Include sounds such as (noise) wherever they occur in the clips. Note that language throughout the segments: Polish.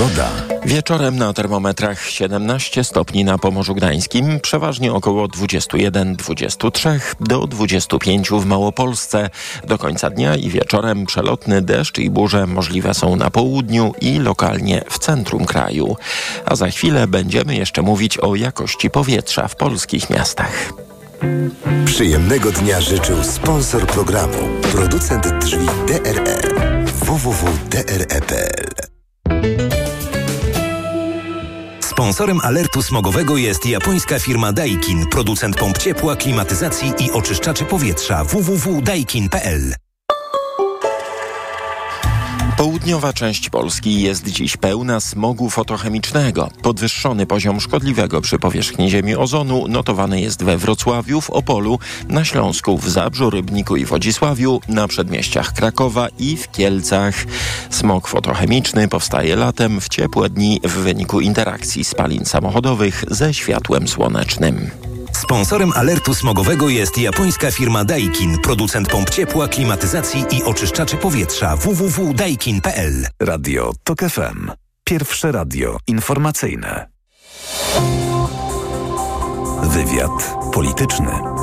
Pogoda. Wieczorem na termometrach 17 stopni na Pomorzu Gdańskim, przeważnie około 21-23 do 25 w Małopolsce. Do końca dnia i wieczorem przelotny deszcz i burze możliwe są na południu i lokalnie w centrum kraju. A za chwilę będziemy jeszcze mówić o jakości powietrza w polskich miastach. Przyjemnego dnia życzył sponsor programu, producent drzwi DRE www.dre.pl Sponsorem alertu smogowego jest japońska firma Daikin, producent pomp ciepła, klimatyzacji i oczyszczaczy powietrza www.daikin.pl. Południowa część Polski jest dziś pełna smogu fotochemicznego. Podwyższony poziom szkodliwego przy powierzchni Ziemi ozonu notowany jest we Wrocławiu, w Opolu, na Śląsku, w Zabrzu, Rybniku i Wodzisławiu, na przedmieściach Krakowa i w Kielcach. Smog fotochemiczny powstaje latem w ciepłe dni w wyniku interakcji spalin samochodowych ze światłem słonecznym. Sponsorem alertu smogowego jest japońska firma Daikin, producent pomp ciepła, klimatyzacji i oczyszczaczy powietrza www.daikin.pl. Radio TOK FM. Pierwsze radio informacyjne. Wywiad polityczny.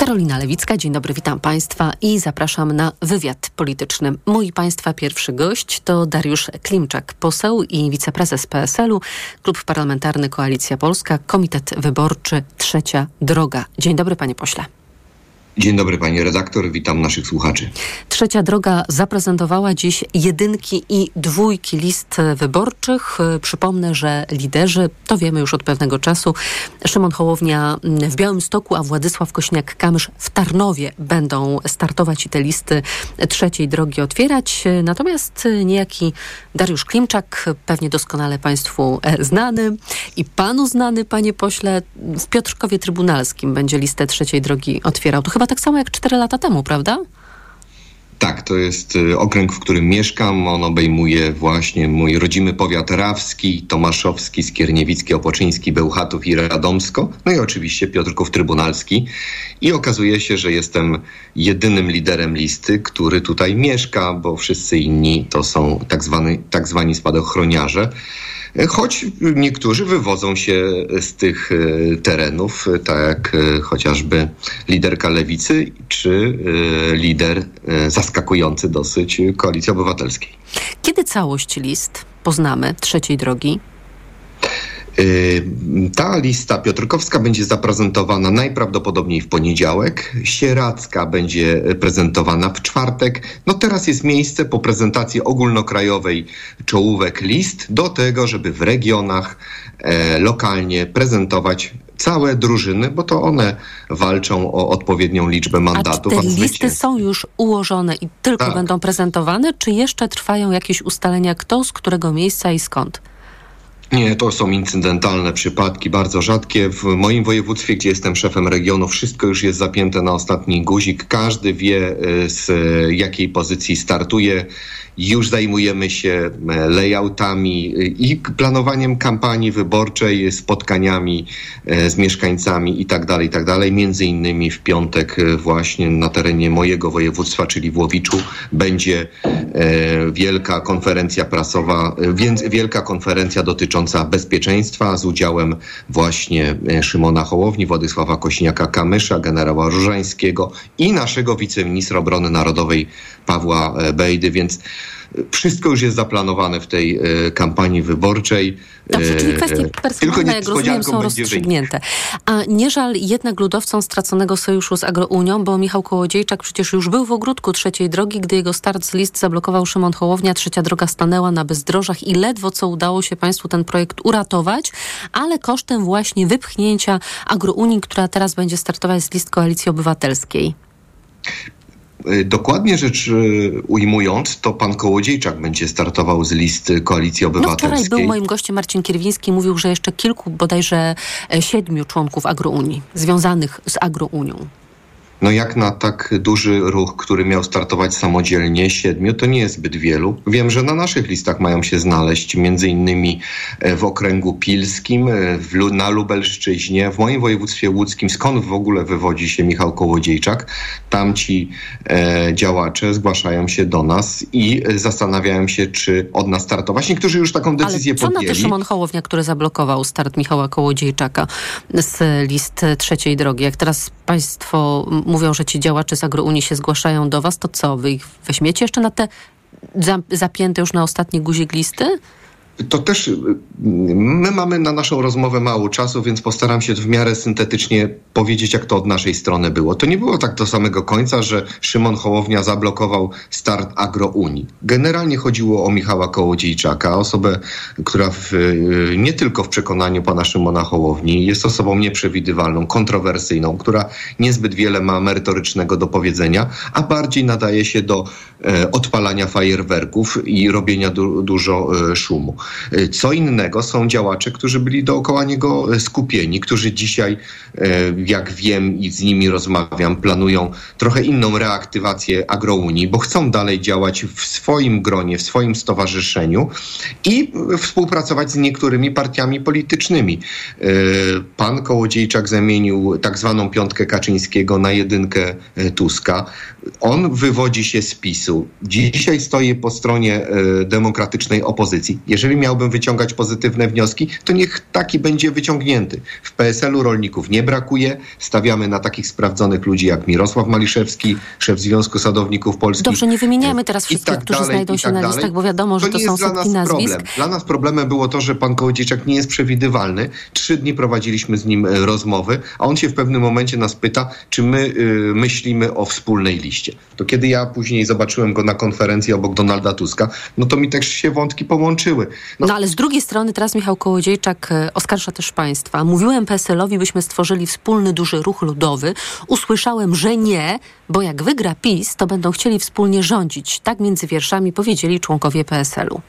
Karolina Lewicka, dzień dobry, witam Państwa i zapraszam na wywiad polityczny. Mój Państwa pierwszy gość to Dariusz Klimczak, poseł i wiceprezes PSL-u, Klub Parlamentarny Koalicja Polska, Komitet Wyborczy Trzecia Droga. Dzień dobry, panie pośle. Dzień dobry pani redaktor, witam naszych słuchaczy. Trzecia droga zaprezentowała dziś jedynki i dwójki list wyborczych. Przypomnę, że liderzy, to wiemy już od pewnego czasu, Szymon Hołownia w Białymstoku, a Władysław Kośniak-Kamysz w Tarnowie będą startować i te listy trzeciej drogi otwierać. Natomiast niejaki Dariusz Klimczak, pewnie doskonale państwu znany i panu znany, panie pośle, w Piotrkowie Trybunalskim będzie listę trzeciej drogi otwierał. To chyba tak samo jak 4 lata temu, prawda? Tak, to jest y, okręg, w którym mieszkam. On obejmuje właśnie mój rodzimy powiat rawski, tomaszowski, skierniewicki, opoczyński, Bełchatów i Radomsko. No i oczywiście Piotrków Trybunalski. I okazuje się, że jestem jedynym liderem listy, który tutaj mieszka, bo wszyscy inni to są tak, tak zwani spadochroniarze. Choć niektórzy wywodzą się z tych e, terenów, tak jak e, chociażby liderka lewicy, czy e, lider zaskakujący dosyć koalicji obywatelskiej. Kiedy całość list poznamy trzeciej drogi? Y, ta lista piotrkowska będzie zaprezentowana najprawdopodobniej w poniedziałek, sieradzka będzie prezentowana w czwartek. No teraz jest miejsce po prezentacji ogólnokrajowej czołówek list do tego, żeby w regionach e, lokalnie prezentować całe drużyny, bo to one walczą o odpowiednią liczbę mandatów. A te listy są już ułożone i tylko tak. będą prezentowane, czy jeszcze trwają jakieś ustalenia kto, z którego miejsca i skąd? Nie, to są incydentalne przypadki, bardzo rzadkie. W moim województwie, gdzie jestem szefem regionu, wszystko już jest zapięte na ostatni guzik. Każdy wie, e, z jakiej pozycji startuje. Już zajmujemy się e, layoutami e, i planowaniem kampanii wyborczej, spotkaniami z mieszkańcami itd., tak itd. Tak Między innymi w piątek właśnie na terenie mojego województwa, czyli w Łowiczu, będzie wielka konferencja prasowa, więc wielka konferencja dotycząca bezpieczeństwa z udziałem właśnie e, Szymona Hołowni, Władysława Kośniaka-Kamysza, generała Różańskiego i naszego wiceministra obrony narodowej Pawła e, Bejdy, więc wszystko już jest zaplanowane w tej e, kampanii wyborczej. Dobrze, czyli kwestie personalne, jak rozumiem, są rozstrzygnięte. A nie żal jednak ludowcom straconego sojuszu z Agrounią, bo Michał Kołodziejczak przecież już był w ogródku trzeciej drogi, gdy jego start z list zablokował Szymon Hołownia. Trzecia droga stanęła na bezdrożach i ledwo co udało się państwu ten projekt uratować, ale kosztem właśnie wypchnięcia Agrounii, która teraz będzie startować z list Koalicji Obywatelskiej. Y, dokładnie rzecz y, ujmując, to pan Kołodziejczak będzie startował z listy Koalicji Obywatelskiej. No wczoraj był moim gościem Marcin Kierwiński, mówił, że jeszcze kilku, bodajże e, siedmiu członków Agrounii, związanych z Agrounią. No jak na tak duży ruch, który miał startować samodzielnie, siedmiu, to nie jest zbyt wielu. Wiem, że na naszych listach mają się znaleźć między innymi e, w okręgu pilskim, e, w, na Lubelszczyźnie, w moim województwie łódzkim, skąd w ogóle wywodzi się Michał Kołodziejczak. Tamci e, działacze zgłaszają się do nas i zastanawiają się, czy od nas startować. Niektórzy już taką decyzję Ale co podjęli. na to Szymon Hołownia, który zablokował start Michała Kołodziejczaka z list trzeciej drogi? Jak teraz państwo mówią, że ci działacze z Agrounii się zgłaszają do was, to co? Wy ich weźmiecie jeszcze na te zapięte już na ostatni guzik listy? To też y, my mamy na naszą rozmowę mało czasu, więc postaram się w miarę syntetycznie powiedzieć, jak to od naszej strony było. To nie było tak do samego końca, że Szymon Hołownia zablokował start Agrounii. Generalnie chodziło o Michała Kołodziejczaka, osobę, która w, y, nie tylko w przekonaniu pana Szymona Hołowni jest osobą nieprzewidywalną, kontrowersyjną, która niezbyt wiele ma merytorycznego do powiedzenia, a bardziej nadaje się do e, odpalania fajerwerków i robienia du dużo e, szumu. Co innego są działacze, którzy byli dookoła niego e, skupieni, którzy dzisiaj, e, jak wiem i z nimi rozmawiam, planują trochę inną reaktywację agrounii, bo chcą dalej działać w swoim gronie, w swoim stowarzyszeniu i współpracować z niektórymi partiami politycznymi. E, pan Kołodziejczak zamienił tak zwaną piątkę Kaczyńskiego na jedynkę Tuska. On wywodzi się z PiSu. Dzisiaj stoi po stronie demokratycznej opozycji. Jeżeli miałbym wyciągać pozytywne wnioski, to niech taki będzie wyciągnięty. W PSL-u rolników nie brakuje. Stawiamy na takich sprawdzonych ludzi jak Mirosław Maliszewski, szef Związku Sadowników Polskich. Dobrze, nie wymieniamy teraz wszystkich, tak którzy dalej, znajdą się tak na listach, bo wiadomo, że to, to są setki nazwisk. Problem. Dla nas problemem było to, że pan Kołodziejczak nie jest przewidywalny. Trzy dni prowadziliśmy z nim e, rozmowy, a on się w pewnym momencie nas pyta, czy my y, myślimy o wspólnej liście. To kiedy ja później zobaczyłem go na konferencji obok Donalda Tuska, no to mi też się wątki połączyły. No, no ale z drugiej strony teraz Michał Kołodziejczak e, oskarża też państwa. Mówiłem PSL-owi, byśmy stworzyli wspólny duży ruch ludowy. Usłyszałem, że nie, bo jak wygra PiS, to będą chcieli wspólnie rządzić. Tak między wierszami powiedzieli członkowie PSL-u.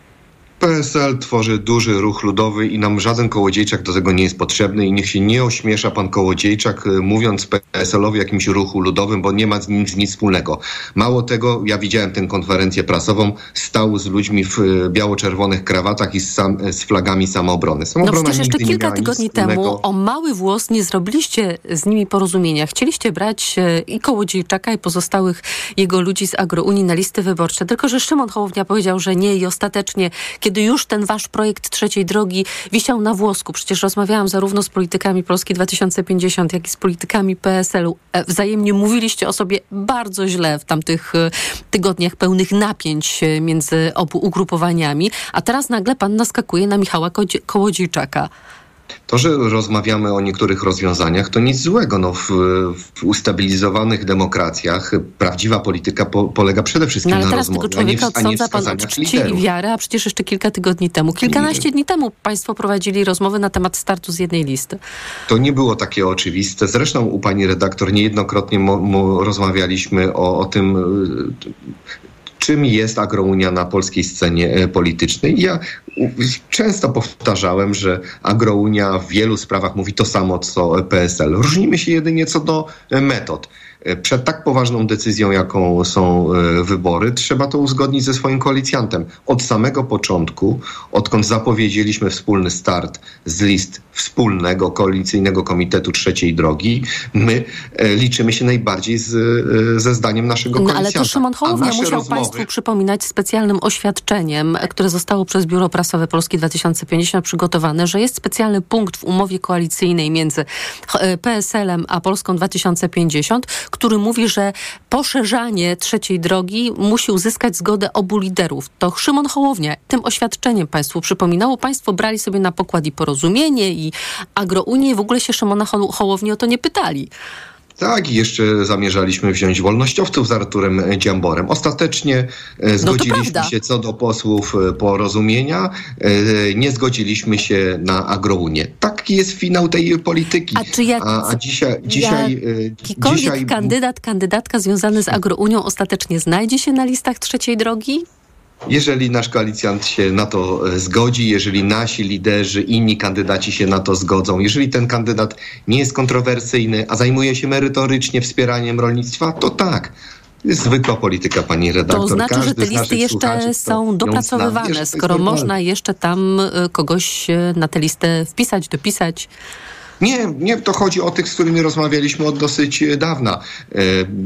PSL tworzy duży ruch ludowy i nam żaden kołodziejczak do tego nie jest potrzebny i niech się nie ośmiesza pan kołodziejczak y, mówiąc PSL-owi jakimś ruchu ludowym, bo nie ma z nim nic wspólnego. Mało tego, ja widziałem tę konferencję prasową, stał z ludźmi w y, biało-czerwonych krawatach i z, sam, z flagami samoobrony. Samoobrona no przecież jeszcze kilka tygodni temu o mały włos nie zrobiliście z nimi porozumienia. Chcieliście brać y, i Kołodziejczaka i pozostałych jego ludzi z Agrounii na listy wyborcze, tylko że Szymon Hołownia powiedział, że nie i ostatecznie, kiedy kiedy już ten wasz projekt trzeciej drogi wisiał na włosku. Przecież rozmawiałam zarówno z politykami Polski 2050, jak i z politykami PSL-u. E, wzajemnie mówiliście o sobie bardzo źle w tamtych e, tygodniach pełnych napięć e, między obu ugrupowaniami, a teraz nagle pan naskakuje na Michała Kołodziejczaka. To, że rozmawiamy o niektórych rozwiązaniach, to nic złego. No, w, w ustabilizowanych demokracjach prawdziwa polityka po, polega przede wszystkim no, ale na teraz rozmowie, tego człowieka a nie, odsądza pan od czci i wiary, a przecież jeszcze kilka tygodni temu, kilkanaście dni temu państwo prowadzili rozmowy na temat startu z jednej listy. To nie było takie oczywiste. Zresztą u pani redaktor niejednokrotnie mo, mo rozmawialiśmy o, o tym, czym jest agrounia na polskiej scenie e, politycznej. Ja często powtarzałem, że agrounia w wielu sprawach mówi to samo co PSL. Różnimy się jedynie co do e, metod. E, przed tak poważną decyzją, jaką są e, wybory, trzeba to uzgodnić ze swoim koalicjantem. Od samego początku, odkąd zapowiedzieliśmy wspólny start z list wspólnego koalicyjnego komitetu trzeciej drogi, my e, liczymy się najbardziej z, ze zdaniem naszego no, koalicjanta. Ale to Szymon Hołownia musiał rozmowy... Państwu przypominać specjalnym oświadczeniem, które zostało przez Biuro Prasowe Polski 2050 przygotowane, że jest specjalny punkt w umowie koalicyjnej między PSL-em a Polską 2050, który mówi, że poszerzanie trzeciej drogi musi uzyskać zgodę obu liderów. To Szymon Hołownia tym oświadczeniem państwu przypominało. Państwo brali sobie na pokład i porozumienie i agrounię w ogóle się Szymona Hołowni o to nie pytali. Tak, i jeszcze zamierzaliśmy wziąć wolnościowców z Arturem Dziamborem. Ostatecznie e, no zgodziliśmy no się co do posłów e, porozumienia, e, nie zgodziliśmy się na agrounię. Taki jest finał tej polityki. A czy jak, a, a dzisiaj, dzisiaj, jakikolwiek dzisiaj... kandydat, kandydatka związany z agrounią ostatecznie znajdzie się na listach trzeciej drogi? Jeżeli nasz koalicjant się na to e, zgodzi, jeżeli nasi liderzy, inni kandydaci się na to zgodzą, jeżeli ten kandydat nie jest kontrowersyjny, a zajmuje się merytorycznie wspieraniem rolnictwa, to tak. Jest zwykła polityka, pani redaktor. To znaczy, Każdy że te listy jeszcze są dopracowywane, skoro można jeszcze tam e, kogoś e, na tę listę wpisać, dopisać. Nie, nie, to chodzi o tych, z którymi rozmawialiśmy od dosyć e, dawna. E,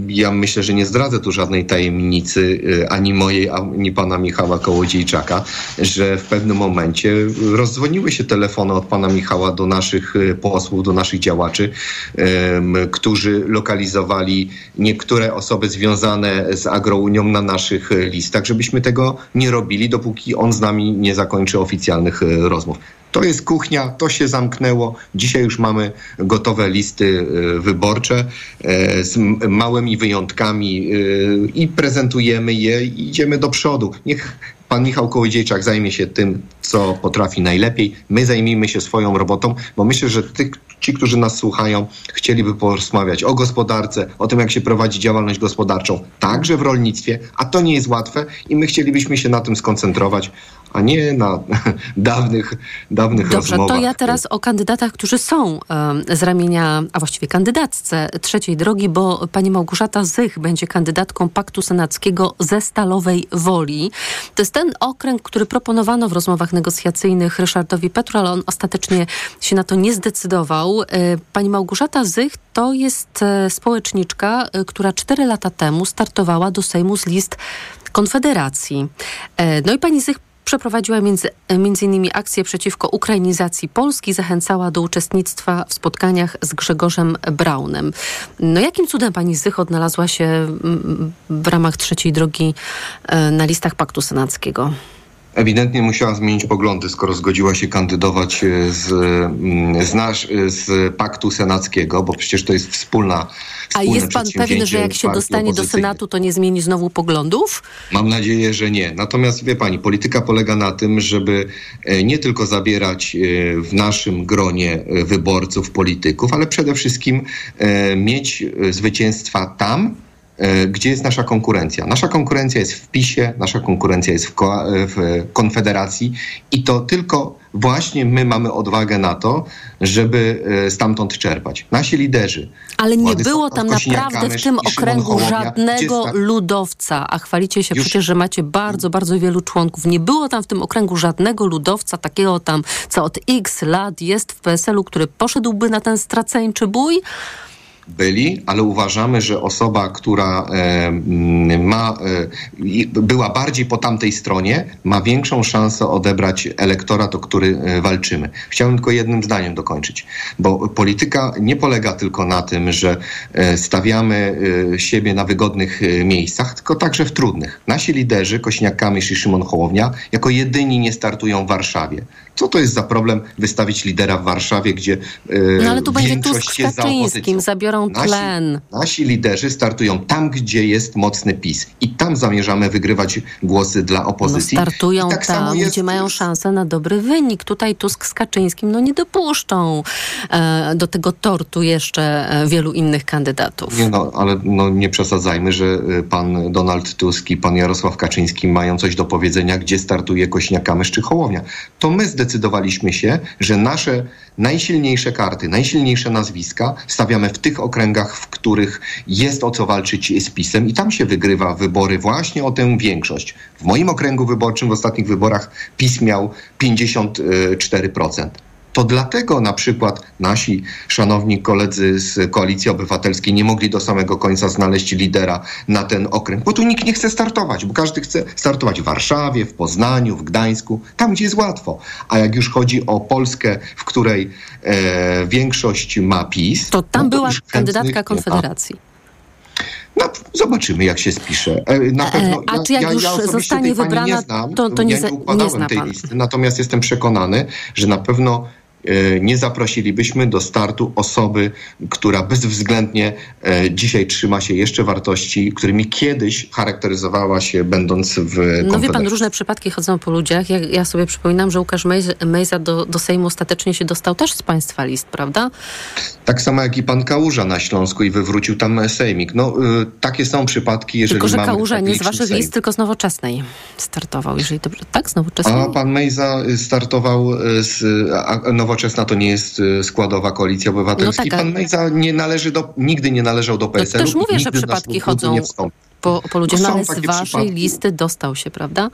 ja myślę, że nie zdradzę tu żadnej tajemnicy e, ani mojej, ani pana Michała Kołodziejczaka, że w pewnym momencie rozdzwoniły się telefony od pana Michała do naszych posłów, do naszych działaczy, którzy lokalizowali niektóre osoby związane z Agrounią na naszych listach, żebyśmy tego nie robili, dopóki on z nami nie zakończy oficjalnych rozmów. To jest kuchnia, to się zamknęło. Dzisiaj już mamy gotowe listy e, wyborcze e, z małymi wyjątkami e, i prezentujemy je i idziemy do przodu. Niech pan Michał Kołodziejczak zajmie się tym, co potrafi najlepiej. My zajmijmy się swoją robotą, bo myślę, że tych, ci, którzy nas słuchają, chcieliby porozmawiać o gospodarce, o tym, jak się prowadzi działalność gospodarczą, także w rolnictwie, a to nie jest łatwe i my chcielibyśmy się na tym skoncentrować, a nie na (laughs) dawnych, dawnych Dobrze, rozmowach. to ja teraz o kandydatach, którzy są z ramienia, a właściwie kandydatce trzeciej drogi, bo pani Małgorzata Zych będzie kandydatką Paktu Senackiego ze Stalowej Woli. To jest ten okręg, który proponowano w rozmowach negocjacyjnych Ryszardowi Petru, ale on ostatecznie się na to nie zdecydował. E, pani Małgorzata Zych to jest e, społeczniczka, e, która cztery lata temu startowała do Sejmu z list Konfederacji. No i pani Zych Przeprowadziła między, innymi akcję przeciwko ukrainizacji Polski, zachęcała do uczestnictwa w spotkaniach z Grzegorzem Braunem. No jakim cudem pani Zych odnalazła się mm, w ramach trzeciej drogi e, na listach Paktu Senackiego? Ewidentnie musiała zmienić poglądy, skoro zgodziła się kandydować e, z, mm, z, nasz, e, z paktu senackiego, bo przecież to jest wspólna. A jest pan pewien, że jak się dostanie do Senatu, to nie zmieni znowu poglądów? Mam nadzieję, że nie. Natomiast wie pani, polityka polega na tym, żeby e, nie tylko zabierać w naszym gronie wyborców, polityków, ale przede wszystkim mieć zwycięstwa tam, gdzie jest nasza konkurencja. Nasza konkurencja jest w PiSie, nasza konkurencja jest w, ko w, Konfederacji i to tylko właśnie my mamy odwagę na to, żeby e, stamtąd czerpać. Nasi liderzy. Ale nie było tam naprawdę w tym okręgu żadnego ludowca, a chwalicie się Już... przecież, że macie bardzo, bardzo wielu członków. Nie było tam w tym okręgu żadnego ludowca, takiego tam, co od x lat jest w PSL-u, który poszedłby na ten straceńczy bój byli, ale uważamy, że osoba, która e, ma, e, była bardziej po tamtej stronie, ma większą szansę odebrać elektorat, o który e, walczymy. Chciałbym tylko jednym zdaniem dokończyć, bo polityka nie polega tylko na tym, że stawiamy siebie na wygodnych miejscach, tylko także w trudnych. Nasi liderzy, Kośniak-Kamysz i Szymon Hołownia, jako jedyni nie startują w Warszawie. Co to jest za problem wystawić lidera w Warszawie, gdzie no, ale tu będzie Tusk z Kaczyńskim, zabiorą tlen. Nasi, liderzy startują tam, gdzie jest mocny PiS i tam zamierzamy wygrywać głosy dla opozycji. No startują tak tam, jest... gdzie mają szansę na dobry wynik. Tutaj Tusk z Kaczyńskim no nie dopuszczą e, do tego tortu jeszcze e, wielu innych kandydatów. Nie no, ale no, nie przesadzajmy, że e, pan Donald Tusk i pan Jarosław Kaczyński mają coś do powiedzenia, gdzie startuje Kośniak-Kamysz czy Hołownia. To my zdecydujemy zdecydowaliśmy się, że nasze najsilniejsze karty, najsilniejsze nazwiska stawiamy w tych okręgach, w których jest o co walczyć z PiSem i tam się wygrywa wybory właśnie o tę większość. W moim okręgu wyborczym w ostatnich wyborach PiS miał 54%. To dlatego na przykład nasi szanowni koledzy z Koalicji Obywatelskiej nie mogli do samego końca znaleźć lidera na ten okręg, bo tu nikt nie chce startować, bo każdy chce startować w Warszawie, w Poznaniu, w Gdańsku, tam gdzie jest łatwo. A jak już chodzi o Polskę, w której e, większość ma PiS... To tam no to była kandydatka Konfederacji. No, zobaczymy, jak się spisze. E, na e, pewno, A czy jak ja, już ja zostanie wybrana, nie znam, to, to nie, ja nie układałem nie tej listy, natomiast jestem przekonany, że na pewno nie zaprosilibyśmy do startu osoby, która bezwzględnie dzisiaj trzyma się jeszcze wartości, którymi kiedyś charakteryzowała się będąc w No wie pan, różne przypadki chodzą po ludziach. Ja, ja sobie przypominam, że Łukasz Mejza do, do Sejmu ostatecznie się dostał też z państwa list, prawda? Tak samo jak i pan Kałuża na Śląsku i wywrócił tam sejmik. No, y, takie są przypadki, jeżeli Tylko, że mamy Kałuża nie z waszych sejm. list, tylko z nowoczesnej startował, jeżeli dobrze... Tak, z nowoczesnej? A pan Mejza startował z... A nowoczesna to nie jest składowa Koalicji Obywatelskiej. No tak, pan Mejza nie należy do, nigdy nie należał do No PSL-u. też mówię, że przypadki chodzą po, po ludziach, No no, ale z waszej przypadki. listy dostał się, prawda?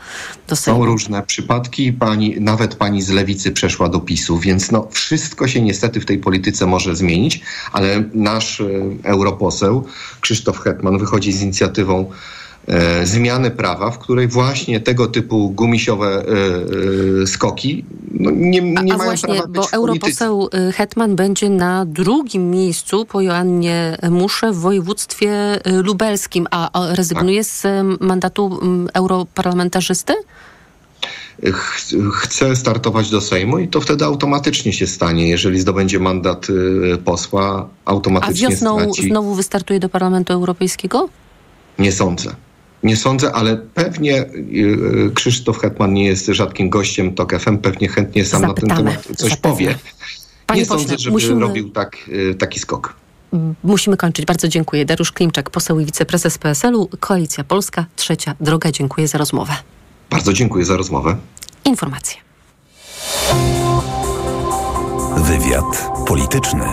Do. Są różne przypadki, pani, nawet pani z lewicy przeszła do PiSu, więc no, wszystko się niestety w tej polityce może zmienić, ale nasz e, europoseł Krzysztof Hetman wychodzi z inicjatywą e, zmiany prawa, w której właśnie tego typu gumisiowe e, e, skoki no, nie, nie A mają właśnie, prawa być bo europoseł Hetman będzie na drugim miejscu po Joannie Musze w województwie lubelskim, a a rezygnuje z y, mandatu europarlamentarzysty? ch- chce startować do Sejmu i to wtedy automatycznie się stanie. Jeżeli zdobędzie mandat posła, A automatycznie wiosną straci. znowu wystartuje do Parlamentu Europejskiego? Nie sądzę. Nie sądzę, ale pewnie y, y, Krzysztof Hetman nie jest rzadkim gościem TOK FM, pewnie chętnie sam na Zapytamy, ten temat coś zapewne. powie. Panie nie pośle, sądzę, żeby musimy- robił tak, y, taki skok. Musimy kończyć. Bardzo dziękuję. Dariusz Klimczak, poseł i wiceprezes PSL-u, Koalicja Polska, Trzecia Droga. Dziękuję za rozmowę. Bardzo dziękuję za rozmowę. Informacje. Wywiad polityczny.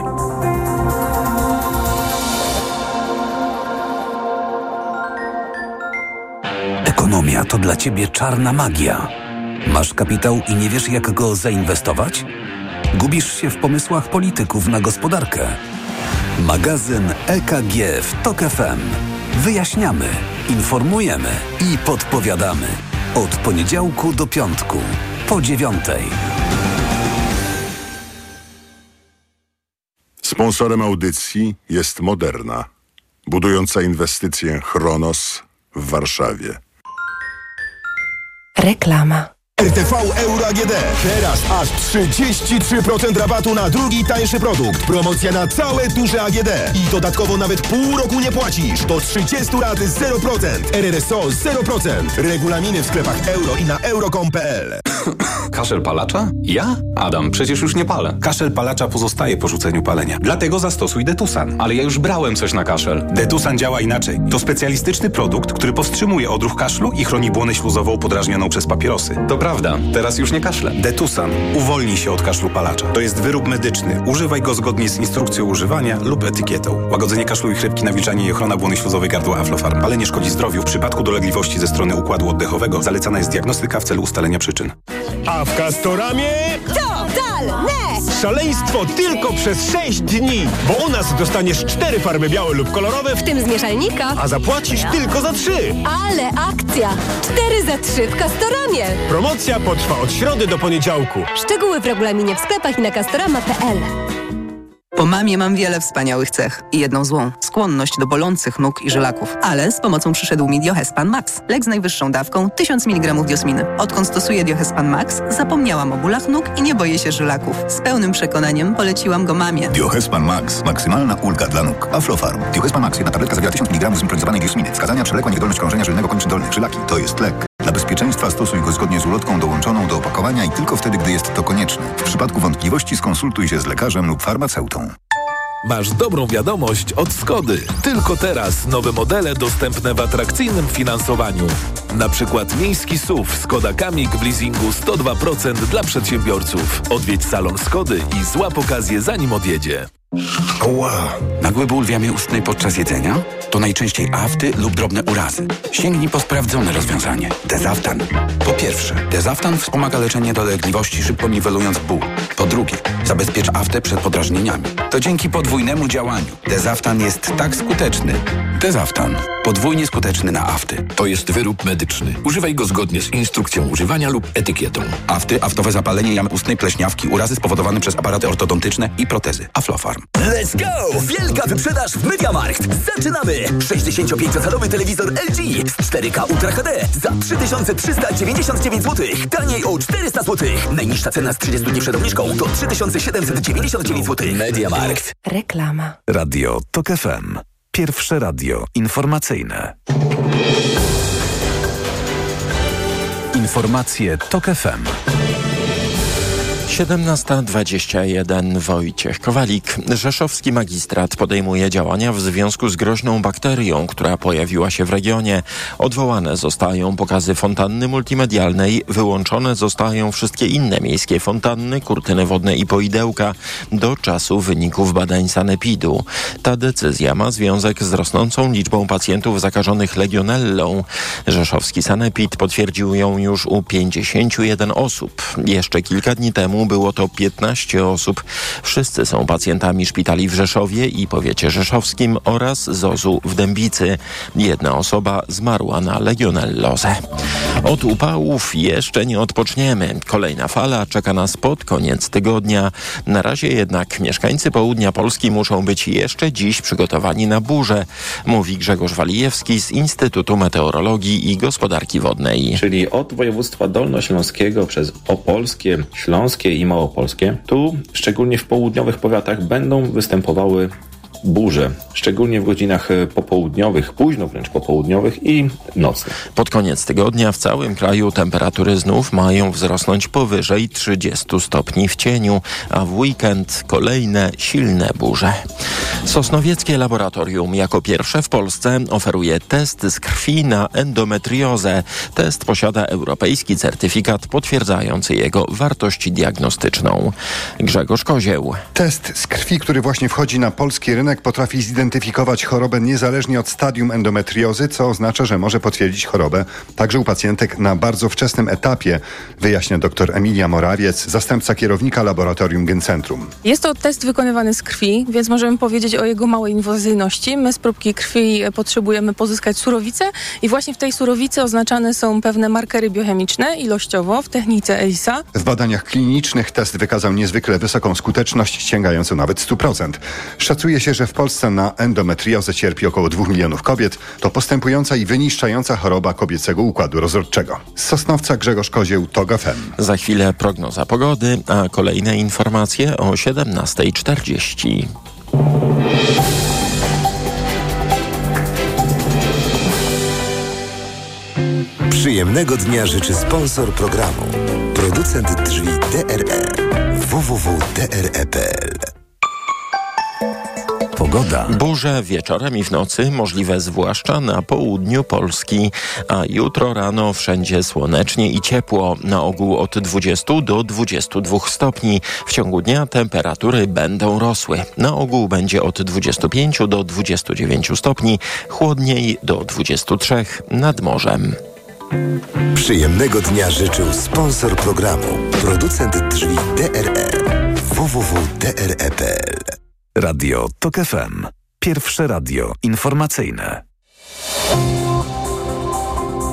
Ekonomia to dla ciebie czarna magia. Masz kapitał i nie wiesz, jak go zainwestować? Gubisz się w pomysłach polityków na gospodarkę. Magazyn EKG w Tok FM. Wyjaśniamy, informujemy i podpowiadamy. Od poniedziałku do piątku, po dziewiątej. Sponsorem audycji jest Moderna, budująca inwestycję Chronos w Warszawie. Reklama. RTV Euro AGD. Teraz aż 33% rabatu na drugi tańszy produkt. Promocja na całe duże AGD. I dodatkowo nawet pół roku nie płacisz. Do 30 lat 0%. RRSO 0%. Regulaminy w sklepach euro i na euro.com.pl. (coughs) Kaszel palacza? Ja? Adam, przecież już nie palę. Kaszel palacza pozostaje po rzuceniu palenia. Dlatego zastosuj Detusan. Ale ja już brałem coś na kaszel. Detusan działa inaczej. To specjalistyczny produkt, który powstrzymuje odruch kaszlu i chroni błonę śluzową podrażnioną przez papierosy. To prawda, teraz już nie kaszlę. Detusan. Uwolnij się od kaszlu palacza. To jest wyrób medyczny. Używaj go zgodnie z instrukcją używania lub etykietą. Łagodzenie kaszlu i chrypki, nawilżanie i ochrona błony śluzowej gardła Aflofarm. Palenie szkodzi zdrowiu. W przypadku dolegliwości ze strony układu oddechowego zalecana jest diagnostyka w celu ustalenia przyczyn. A w Castoramie Totalne! szaleństwo tylko przez 6 dni. Bo u nas dostaniesz 4 farby białe lub kolorowe, W tym z mieszalnika. a zapłacisz tylko za 3. Ale akcja! 4 za 3 w Castoramie. Promocja potrwa od środy do poniedziałku. Szczegóły w regulaminie w sklepach i na castorama.pl. Po mamie mam wiele wspaniałych cech i jedną złą – skłonność do bolących nóg i żylaków. Ale z pomocą przyszedł mi Diohespan Max. Lek z najwyższą dawką 1000 mg diosminy. Odkąd stosuję Diohespan Max, zapomniałam o bólach nóg i nie boję się żylaków. Z pełnym przekonaniem poleciłam go mamie. Diohespan Max. Maksymalna ulga dla nóg. Aflofarm. Diohespan Max. Jedna tabletka zawiera 1000 mg zimpronizowanej diosminy. Wskazania przewlekła niewydolność krążenia żylnego kończyn dolnych. Żylaki. To jest lek. Bezpieczeństwa stosuj go zgodnie z ulotką dołączoną do opakowania i tylko wtedy, gdy jest to konieczne. W przypadku wątpliwości skonsultuj się z lekarzem lub farmaceutą. Masz dobrą wiadomość od Skody. Tylko teraz nowe modele dostępne w atrakcyjnym finansowaniu. Na przykład miejski SUV Skoda Kamik w leasingu 102% dla przedsiębiorców. Odwiedź salon Skody i złap okazję zanim odjedzie. Ła! Nagły ból w jamie ustnej podczas jedzenia? To najczęściej afty lub drobne urazy. Sięgnij po sprawdzone rozwiązanie. Dezaftan. Po pierwsze, Dezaftan wspomaga leczenie dolegliwości, szybko niwelując ból. Po drugie, zabezpiecz aftę przed podrażnieniami. To dzięki podwójnemu działaniu. Dezaftan jest tak skuteczny. Dezaftan. Podwójnie skuteczny na afty. To jest wyrób medyczny. Używaj go zgodnie z instrukcją używania lub etykietą. Afty, aftowe zapalenie jamy ustnej, pleśniawki, urazy spowodowane przez aparaty ortodontyczne i protezy. Aflofarm. Let's go! Wielka wyprzedaż w Mediamarkt. Zaczynamy! 65-calowy telewizor LG z 4K Ultra HD za 3399 zł. Taniej o 400 zł. Najniższa cena z 30 dni przed obniżką to 3799 zł. Mediamarkt. Reklama. Radio TOK FM. Pierwsze radio informacyjne. Informacje TOK FM. 17.21 Wojciech Kowalik. Rzeszowski magistrat podejmuje działania w związku z groźną bakterią, która pojawiła się w regionie. Odwołane zostają pokazy fontanny multimedialnej, wyłączone zostają wszystkie inne miejskie fontanny, kurtyny wodne i poidełka do czasu wyników badań sanepidu. Ta decyzja ma związek z rosnącą liczbą pacjentów zakażonych legionellą. Rzeszowski sanepid potwierdził ją już u 51 osób. Jeszcze kilka dni temu było to 15 osób. Wszyscy są pacjentami szpitali w Rzeszowie i powiecie rzeszowskim oraz ZOZ-u w Dębicy. Jedna osoba zmarła na legionellozę. Od upałów jeszcze nie odpoczniemy. Kolejna fala czeka nas pod koniec tygodnia. Na razie jednak mieszkańcy południa Polski muszą być jeszcze dziś przygotowani na burzę, mówi Grzegorz Walijewski z Instytutu Meteorologii i Gospodarki Wodnej. Czyli od województwa dolnośląskiego przez Opolskie, Śląskie i Małopolskie. Tu, szczególnie w południowych powiatach, będą występowały burze, szczególnie w godzinach e, popołudniowych, późno wręcz popołudniowych i nocnych. Pod koniec tygodnia w całym kraju temperatury znów mają wzrosnąć powyżej 30 stopni w cieniu, a w weekend kolejne silne burze. Sosnowieckie Laboratorium jako pierwsze w Polsce oferuje test z krwi na endometriozę. Test posiada europejski certyfikat potwierdzający jego wartość diagnostyczną. Grzegorz Kozieł. Test z krwi, który właśnie wchodzi na polski rynek, potrafi zidentyfikować chorobę niezależnie od stadium endometriozy, co oznacza, że może potwierdzić chorobę także u pacjentek na bardzo wczesnym etapie, wyjaśnia dr Emilia Morawiec, zastępca kierownika laboratorium Gencentrum. Jest to test wykonywany z krwi, więc możemy powiedzieć o jego małej inwazyjności. My z próbki krwi potrzebujemy pozyskać surowicę i właśnie w tej surowicy oznaczane są pewne markery biochemiczne ilościowo w technice ELISA. W badaniach klinicznych test wykazał niezwykle wysoką skuteczność, sięgającą nawet 100%. Szacuje się, że w Polsce na endometriozę cierpi około 2 milionów kobiet. To postępująca i wyniszczająca choroba kobiecego układu rozrodczego. Z Sosnowca Grzegorz Kozieł, TOG FM. Za chwilę prognoza pogody, a kolejne informacje o 17.40. Przyjemnego dnia życzy sponsor programu. Producent drzwi DRE. www.dre.pl Pogoda. Burze wieczorem i w nocy możliwe zwłaszcza na południu Polski, a jutro rano wszędzie słonecznie i ciepło, na ogół od 20 do 22 stopni. W ciągu dnia temperatury będą rosły. Na ogół będzie od 25 do 29 stopni, chłodniej do 23 nad morzem. Przyjemnego dnia życzył sponsor programu. Producent drzwi DRE. www.dre.pl Radio TOK FM. Pierwsze radio informacyjne.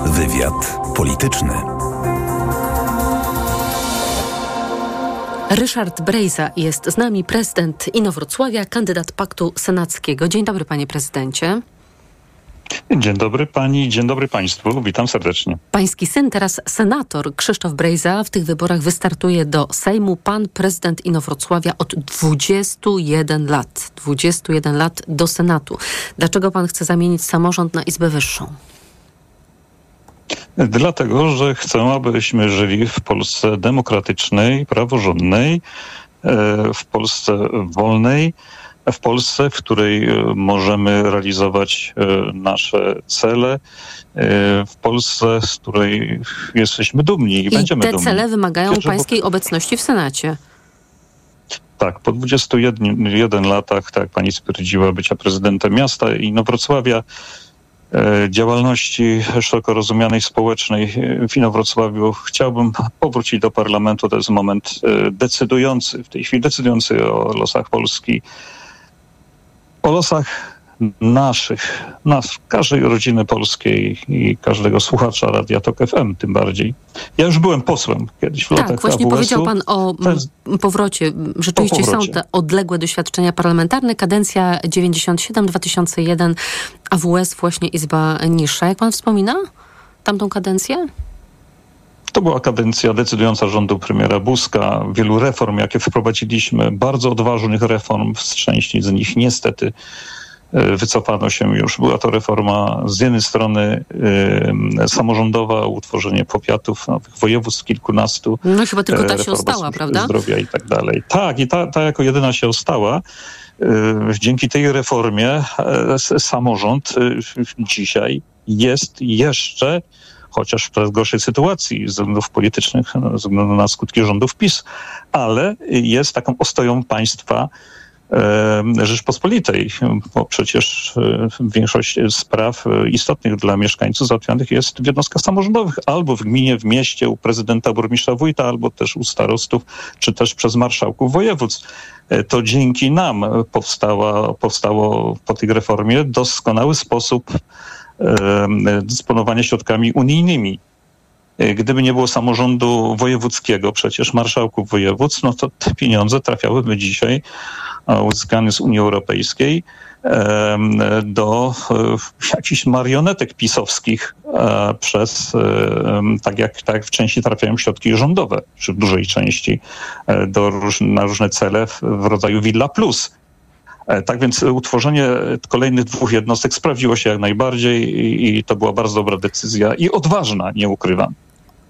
Wywiad polityczny. Ryszard Brejza jest z nami, prezydent Inowrocławia, kandydat Paktu Senackiego. Dzień dobry, panie prezydencie. Dzień dobry pani, dzień dobry państwu, witam serdecznie. Pański syn, teraz senator Krzysztof Brejza, w tych wyborach wystartuje do Sejmu. Pan prezydent Inowrocławia od 21 lat. 21 lat do Senatu. Dlaczego pan chce zamienić samorząd na Izbę Wyższą? Dlatego, że chcę, abyśmy żyli w Polsce demokratycznej, praworządnej, e, w Polsce wolnej, w Polsce, w której e, możemy realizować e, nasze cele, w Polsce, z której jesteśmy dumni i, I będziemy te dumni. cele wymagają Pierwsze, pańskiej obecności w Senacie. Tak, po 21 latach, tak jak pani stwierdziła, bycia prezydentem miasta i Inowrocławia, e, działalności szeroko rozumianej społecznej w Inowrocławiu, chciałbym powrócić do parlamentu. To jest moment e, decydujący, w tej chwili decydujący o losach Polski, o losach naszych, nas, każdej rodziny polskiej i każdego słuchacza Radia Tok FM tym bardziej. Ja już byłem posłem kiedyś w tak, latach właśnie powiedział pan o jest... powrocie. Rzeczywiście powrocie. są te odległe doświadczenia parlamentarne. Kadencja 97-2001, AWS właśnie Izba Niższa. Jak pan wspomina tamtą kadencję? To była kadencja decydująca rządu premiera Buzka, wielu reform, jakie wprowadziliśmy, bardzo odważnych reform, z części z nich niestety e, wycofano się już. Była to reforma z jednej strony y, samorządowa, utworzenie powiatów, nowych województw kilkunastu. No chyba tylko ta się ostała, prawda? Zdrowia i tak dalej. Tak, i ta, ta jako jedyna się ostała. Y, Dzięki tej reformie e, s- samorząd y, dzisiaj jest jeszcze chociaż w coraz gorszej sytuacji ze względów politycznych, no, ze względu na skutki rządów PiS, ale jest taką ostoją państwa Rzeczpospolitej, bo przecież większość spraw e, istotnych dla mieszkańców załatwianych jest w jednostkach samorządowych, albo w gminie, w mieście, u prezydenta, burmistrza, wójta, albo też u starostów, czy też przez marszałków województw. E, To dzięki nam powstała, powstało po tej reformie doskonały sposób e, dysponowania środkami unijnymi. E, Gdyby nie było samorządu wojewódzkiego, przecież marszałków województw, no to te pieniądze trafiałyby dzisiaj e, uzyskane z Unii Europejskiej do jakichś marionetek pisowskich przez, tak jak, tak jak w części trafiają środki rządowe, czy w dużej części do na różne cele w rodzaju Villa Plus. E, Tak więc utworzenie kolejnych dwóch jednostek sprawdziło się jak najbardziej i, i to była bardzo dobra decyzja i odważna, nie ukrywam.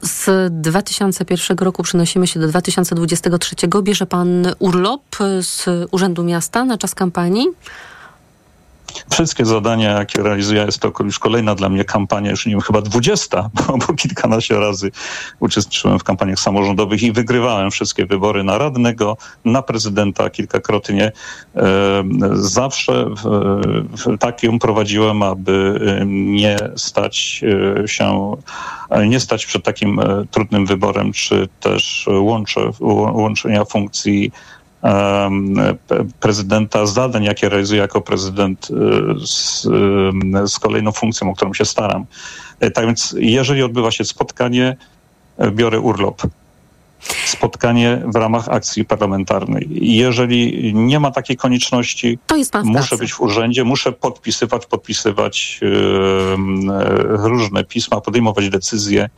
Z 2001 roku przenosimy się do 2023. Bierze pan urlop z Urzędu Miasta na czas kampanii? Wszystkie zadania, jakie realizuję, jest to już kolejna dla mnie kampania, już nie wiem, chyba dwudziesta, (laughs) bo, kilkanaście razy uczestniczyłem w kampaniach samorządowych i wygrywałem wszystkie wybory na radnego, na prezydenta kilkakrotnie. E, Zawsze tak ją prowadziłem, aby e, nie stać e, się, nie stać przed takim trudnym wyborem, czy też łącze, łączenia funkcji prezydenta, zadań, jakie realizuję jako prezydent y, z, y, z kolejną funkcją, o którą się staram. E, Tak więc, jeżeli odbywa się spotkanie, e, biorę urlop. Spotkanie w ramach akcji parlamentarnej. Jeżeli nie ma takiej konieczności, muszę pracy. być w urzędzie, muszę podpisywać, podpisywać e, różne pisma, podejmować decyzje.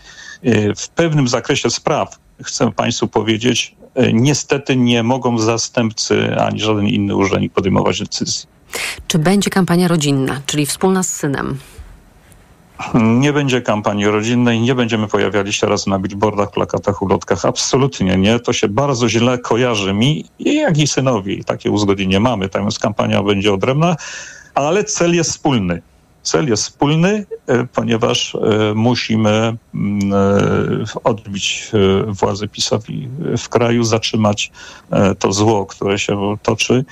E, W pewnym zakresie spraw, chcę Państwu powiedzieć, niestety nie mogą zastępcy ani żaden inny urzędnik podejmować decyzji. Czy będzie kampania rodzinna, czyli wspólna z synem? Nie będzie kampanii rodzinnej, nie będziemy pojawiali się teraz na billboardach, plakatach, ulotkach. Absolutnie nie. To się bardzo źle kojarzy mi, jak i synowi. Takie uzgodnienie mamy. Więc kampania będzie odrębna, ale cel jest wspólny. Cel jest wspólny, e, ponieważ e, musimy mm, e, odbić władzę PiSowi w kraju, zatrzymać to zło, które się toczy.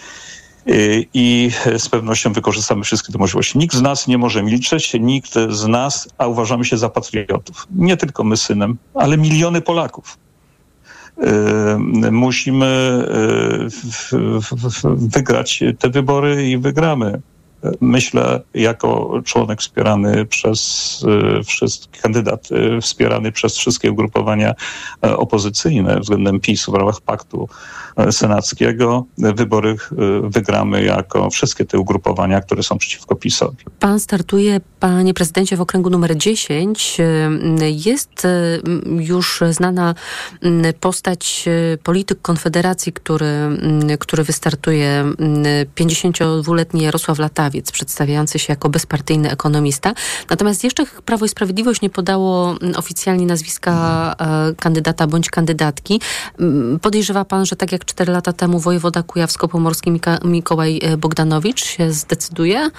I z pewnością wykorzystamy wszystkie te możliwości. Nikt z nas nie może milczeć, nikt z nas, a uważamy się za patriotów. Nie tylko my synem, ale miliony Polaków. Musimy wygrać te wybory i wygramy. Myślę, jako członek wspierany przez y, wszystkich, kandydat y, wspierany przez wszystkie ugrupowania e, opozycyjne względem PiSu w ramach paktu e, senackiego, wybory e, wygramy jako wszystkie te ugrupowania, które są przeciwko PiSowi. Pan startuje, panie prezydencie, w okręgu numer 10. Jest już znana postać polityk Konfederacji, który, który wystartuje, y, 52-letni Jarosław Latawiec, przedstawiający się jako bezpartyjny ekonomista. Natomiast jeszcze Prawo i Sprawiedliwość nie podało y, oficjalnie nazwiska y, kandydata bądź kandydatki. Y, Podejrzewa pan, że tak jak 4 lata temu wojewoda kujawsko-pomorski Mika- Mikołaj y, Bogdanowicz się zdecyduje?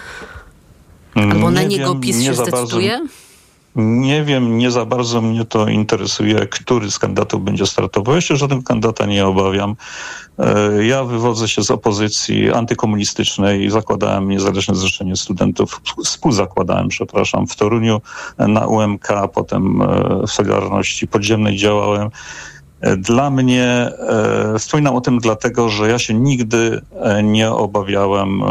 Albo na Nie niego wiem, PiS nie się za bardzo- zdecyduje? Nie wiem, nie za bardzo mnie to interesuje, który z kandydatów będzie startował. Ja się żadnego kandydata nie obawiam. E, Ja wywodzę się z opozycji antykomunistycznej. Zakładałem Niezależne Zrzeszenie Studentów, współzakładałem, przepraszam, w Toruniu na UMK, potem e, w Solidarności Podziemnej działałem. Dla mnie, e, wspominam o tym dlatego, że ja się nigdy e, nie obawiałem e,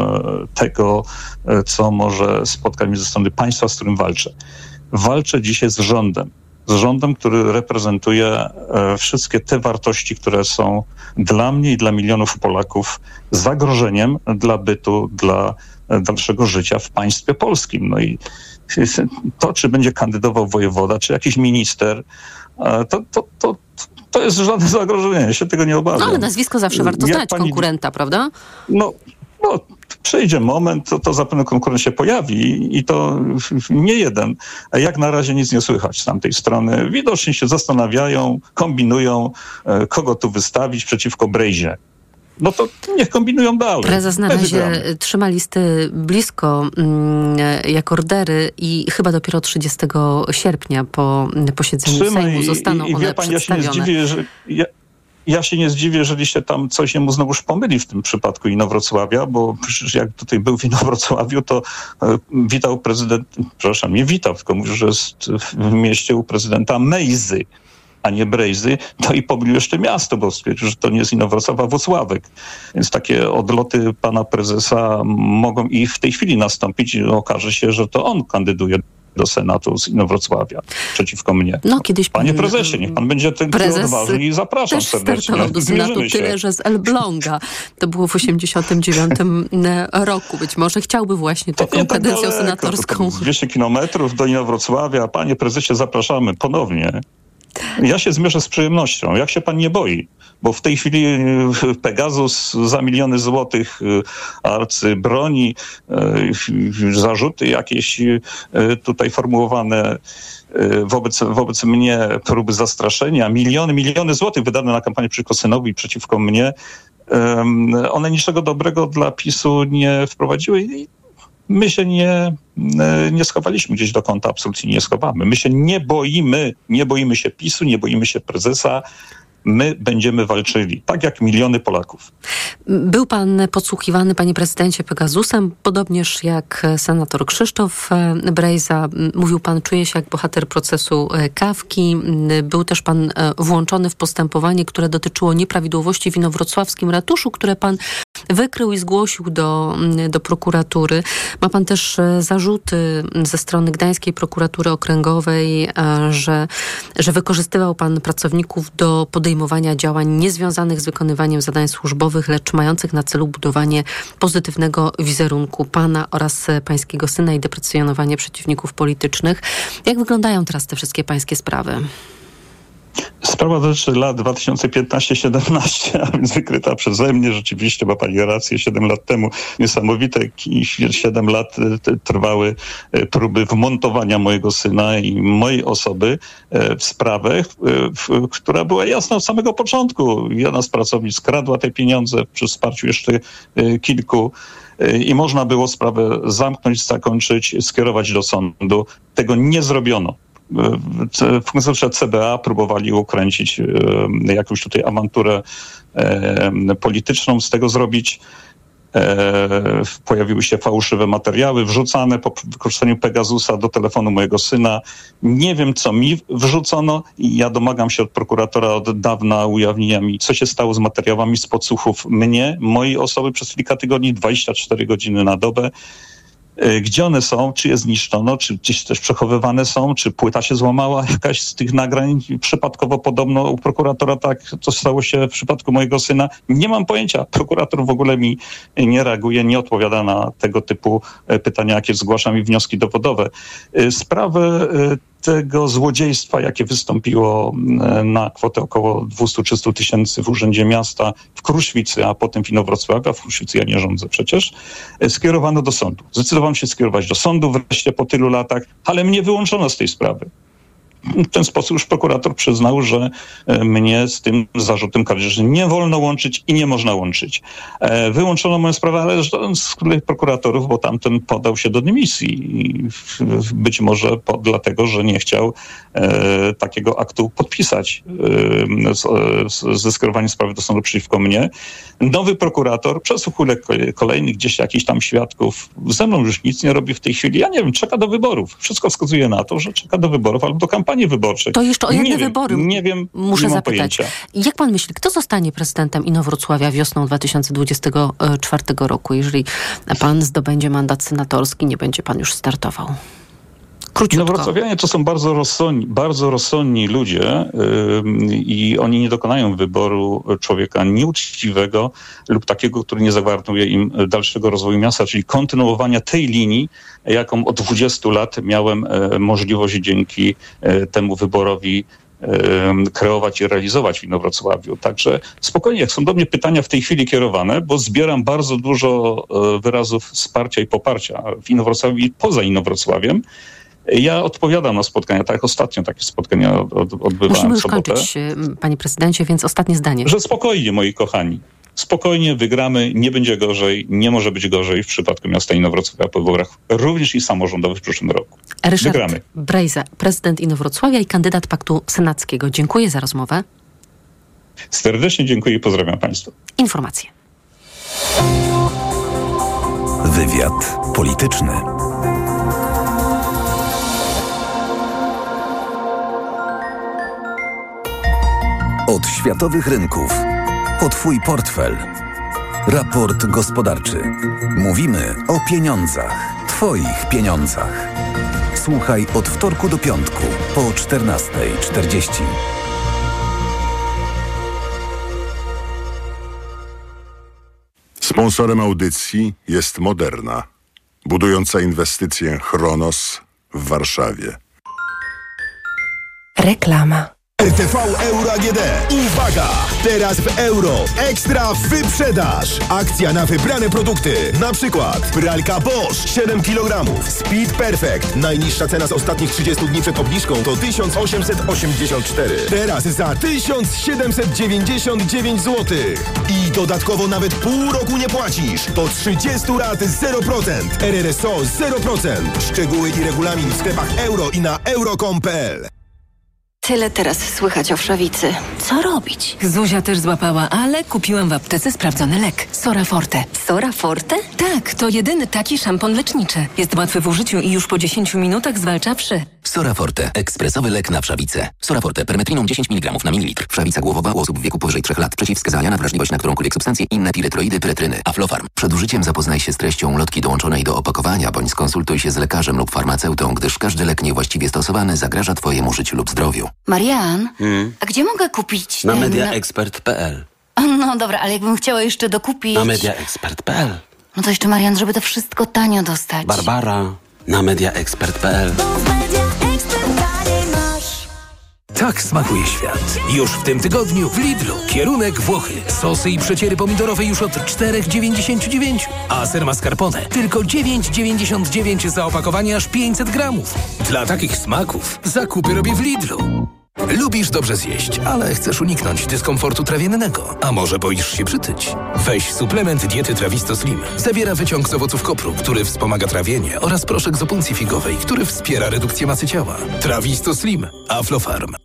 tego, e, co może spotkać mnie ze strony państwa, z którym walczę. Walczę dzisiaj z rządem. Z rządem, który reprezentuje e, wszystkie te wartości, które są dla mnie i dla milionów Polaków zagrożeniem dla bytu, dla e, dalszego życia w państwie polskim. No i to, czy będzie kandydował wojewoda, czy jakiś minister, e, to, to, to, to jest żadne zagrożenie. Ja się tego nie obawiam. No ale nazwisko zawsze warto Jak znać pani- konkurenta, prawda? No, no, przyjdzie moment, to, to zapewne konkurent się pojawi i to nie jeden. Jak na razie nic nie słychać z tamtej strony. Widocznie się zastanawiają, kombinują, e, kogo tu wystawić przeciwko Brejzie. No to niech kombinują dalej. Prezes na razie trzyma listy blisko mm, jak ordery i chyba dopiero 30 sierpnia po posiedzeniu Trzyma Sejmu zostaną i, i one wie pani, ja się nie przedstawione. zdziwię, że... Ja, ja się nie zdziwię, jeżeli się tam coś jemu znowuż pomyli w tym przypadku Inowrocławia, bo przecież jak tutaj był w Inowrocławiu, to e, witał prezydent, przepraszam, nie witał, tylko mówił, że jest w mieście u prezydenta Mejzy, a nie Brejzy, no i pomylił jeszcze miasto, bo stwierdził, że to nie jest Inowrocław, a Włocławek. Więc takie odloty pana prezesa mogą i w tej chwili nastąpić. Okaże się, że to on kandyduje do Senatu z Inowrocławia przeciwko mnie. No kiedyś Panie pan, prezesie, niech pan będzie ten prezes odważny i zapraszam też serdecznie. do Senatu, tyle że z Elbląga. To było w 89 roku. Być może chciałby właśnie taką tak kadencją daleko, senatorską. To tam 200 kilometrów do Inowrocławia. Panie prezesie, zapraszamy ponownie. Ja się zmierzę z przyjemnością. Jak się pan nie boi? Bo w tej chwili e, Pegasus za miliony złotych e, arcy broni, e, zarzuty jakieś tutaj formułowane wobec, wobec mnie, próby zastraszenia, miliony, miliony złotych wydane na kampanię przeciwko synowi przeciwko mnie, one niczego dobrego dla PiSu nie wprowadziły i my się nie, nie schowaliśmy gdzieś do kąta, absolutnie nie schowamy. My się nie boimy, nie boimy się PiSu, nie boimy się prezesa. My będziemy walczyli, tak jak miliony Polaków. Był pan podsłuchiwany, panie prezydencie, Pegasusem, podobnież jak senator Krzysztof e, Brejza. Mówił pan, czuje się jak bohater procesu e, Kawki. M, Był też pan e, włączony w postępowanie, które dotyczyło nieprawidłowości w inowrocławskim ratuszu, które pan wykrył i zgłosił do, m, do prokuratury. Ma pan też e, zarzuty ze strony Gdańskiej Prokuratury Okręgowej, e, że, że wykorzystywał pan pracowników do podejmowania działań niezwiązanych z wykonywaniem zadań służbowych, lecz mających na celu budowanie pozytywnego wizerunku pana oraz pańskiego syna i deprecjonowanie przeciwników politycznych. Jak wyglądają teraz te wszystkie pańskie sprawy? Sprawa dotyczy lat 2015-17, (laughs) a więc wykryta przeze mnie. Rzeczywiście ma pani rację, 7 lat temu. Niesamowite, 7 lat t- trwały e, próby wmontowania mojego syna i mojej osoby e, w sprawę, e, która była jasna od samego początku. Jedna z pracownic skradła te pieniądze przy wsparciu jeszcze e, kilku i można było sprawę zamknąć, zakończyć, skierować do sądu. Tego nie zrobiono. Funkcjonariusze CBA próbowali ukręcić jakąś tutaj awanturę polityczną, z tego zrobić. E, pojawiły się fałszywe materiały wrzucane po wykorzystaniu Pegasusa do telefonu mojego syna. Nie wiem, co mi wrzucono i ja domagam się od prokuratora od dawna ujawnienia mi, co się stało z materiałami z podsłuchów mnie, mojej osoby przez kilka tygodni, 24 godziny na dobę. E, Gdzie one są, czy je zniszczono, czy gdzieś też przechowywane są, czy płyta się złamała (laughs) jakaś z tych nagrań. Przypadkowo podobno u prokuratora tak to stało się w przypadku mojego syna. Nie mam pojęcia. Prokurator w ogóle mi nie reaguje, nie odpowiada na tego typu e, pytania, jakie zgłaszam i wnioski dowodowe. E, Sprawę tego złodziejstwa, jakie wystąpiło m, na kwotę około 200-300 tysięcy w Urzędzie Miasta w Kruszwicy, a potem w Inowrocławiu, a w Kruszwicy ja nie rządzę przecież, e, skierowano do sądu. Zdecydowałem się skierować do sądu wreszcie po tylu latach, ale mnie wyłączono z tej sprawy. W ten sposób już prokurator przyznał, że e, mnie z tym zarzutem kradzieży nie wolno łączyć i nie można łączyć. E, Wyłączono moją sprawę, ale z których prokuratorów, bo tamten podał się do dymisji. Być może po, dlatego, że nie chciał e, takiego aktu podpisać e, z, ze skierowaniem sprawy do sądu przeciwko mnie. Nowy prokurator przesłuchuje ko- kolejnych gdzieś jakichś tam świadków. Ze mną już nic nie robi w tej chwili. Ja nie wiem, czeka do wyborów. Wszystko wskazuje na to, że czeka do wyborów albo do kampanii kampanii wyborczej. To jeszcze o jedne nie wiem, wybory nie wiem, muszę nie zapytać. pojęcia. Jak pan myśli, kto zostanie prezydentem Inowrocławia wiosną 2024 roku, jeżeli pan zdobędzie mandat senatorski, nie będzie pan już startował? Króciutko. Inowrocławianie to są bardzo rozsądni, bardzo rozsądni ludzie ym, i oni nie dokonają wyboru człowieka nieuczciwego lub takiego, który nie zagwarantuje im dalszego rozwoju miasta, czyli kontynuowania tej linii, jaką od 20 lat miałem e, możliwość dzięki e, temu wyborowi kreować i realizować w Inowrocławiu. Także spokojnie, jak są do mnie pytania w tej chwili kierowane, bo zbieram bardzo dużo e, wyrazów wsparcia i poparcia w Inowrocławiu i poza Inowrocławiem. Ja odpowiadam na spotkania, tak ostatnio takie spotkania od, od, odbywałem Musimy w już sobotę. kończyć, e, panie prezydencie, więc ostatnie zdanie. Że spokojnie, moi kochani. Spokojnie wygramy, nie będzie gorzej, nie może być gorzej w przypadku miasta Inowrocławia po wyborach, również i samorządowych w przyszłym roku. Ryszard Wygramy. Brejza, prezydent Inowrocławia i kandydat Paktu Senackiego. Dziękuję za rozmowę. Serdecznie dziękuję i pozdrawiam Państwa. Informacje. Wywiad polityczny. Od światowych rynków po Twój portfel. Raport gospodarczy. Mówimy o pieniądzach. Twoich pieniądzach. Słuchaj od wtorku do piątku po 14.40. Sponsorem audycji jest Moderna, budująca inwestycję Chronos w Warszawie. Reklama. RTV Euro AGD. Uwaga! Teraz w euro. Ekstra wyprzedaż. Akcja na wybrane produkty. Na przykład pralka Bosch 7 kg. Speed Perfect. Najniższa cena z ostatnich 30 dni przed obniżką to 1884. Teraz za 1799 zł. I dodatkowo nawet pół roku nie płacisz. Do 30 lat 0%. RRSO 0%. Szczegóły i regulamin w sklepach euro i na euro.com.pl. Tyle teraz słychać o wszawicy. Co robić? Zuzia też złapała, ale kupiłam w aptece sprawdzony lek. Sora Forte. Sora Forte? Tak, to jedyny taki szampon leczniczy. Jest łatwy w użyciu i już po 10 minutach zwalcza wszy. Soraforte. Ekspresowy lek na wszawicę. Soraforte. Permetriną 10 mg na mililitr. Wszawica głowowa u osób w wieku powyżej 3 lat. Przeciwwskazania na wrażliwość na którąkolwiek substancję. Inne piretroidy, pyretryny. Aflofarm. Przed użyciem zapoznaj się z treścią lotki dołączonej do opakowania, bądź skonsultuj się z lekarzem lub farmaceutą, gdyż każdy lek niewłaściwie stosowany zagraża Twojemu życiu lub zdrowiu. Marian, Hmm. a gdzie mogę kupić Na ten... mediaexpert.pl No dobra, ale jakbym chciała jeszcze dokupić... Na mediaexpert.pl No to jeszcze Marian, żeby to wszystko tanio dostać. Barbara. Na mediaexpert.pl Tak smakuje świat. Już w tym tygodniu w Lidlu. Kierunek Włochy. Sosy i przeciery pomidorowe już od 4,99. A ser mascarpone tylko 9,99 za opakowanie aż 500 gramów. Dla takich smaków zakupy robię w Lidlu. Lubisz dobrze zjeść, ale chcesz uniknąć dyskomfortu trawiennego. A może boisz się przytyć? Weź suplement diety Trawisto Slim. Zawiera wyciąg z owoców kopru, który wspomaga trawienie oraz proszek z opuncji figowej, który wspiera redukcję masy ciała. Trawisto Slim. Aflofarm.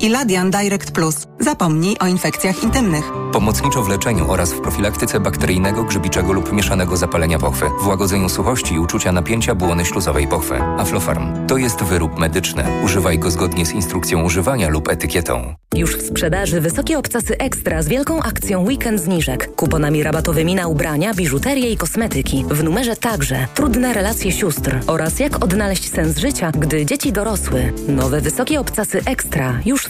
Iladian Direct Plus. Zapomnij o infekcjach intymnych. Pomocniczo w leczeniu oraz w profilaktyce bakteryjnego, grzybiczego lub mieszanego zapalenia pochwy, w łagodzeniu suchości i uczucia napięcia błony śluzowej pochwy. Aflofarm to jest wyrób medyczny. Używaj go zgodnie z instrukcją używania lub etykietą. Już w sprzedaży wysokie obcasy ekstra z wielką akcją weekend zniżek. Kuponami rabatowymi na ubrania, biżuterię i kosmetyki. W numerze także trudne relacje sióstr oraz jak odnaleźć sens życia, gdy dzieci dorosły. Nowe wysokie obcasy ekstra już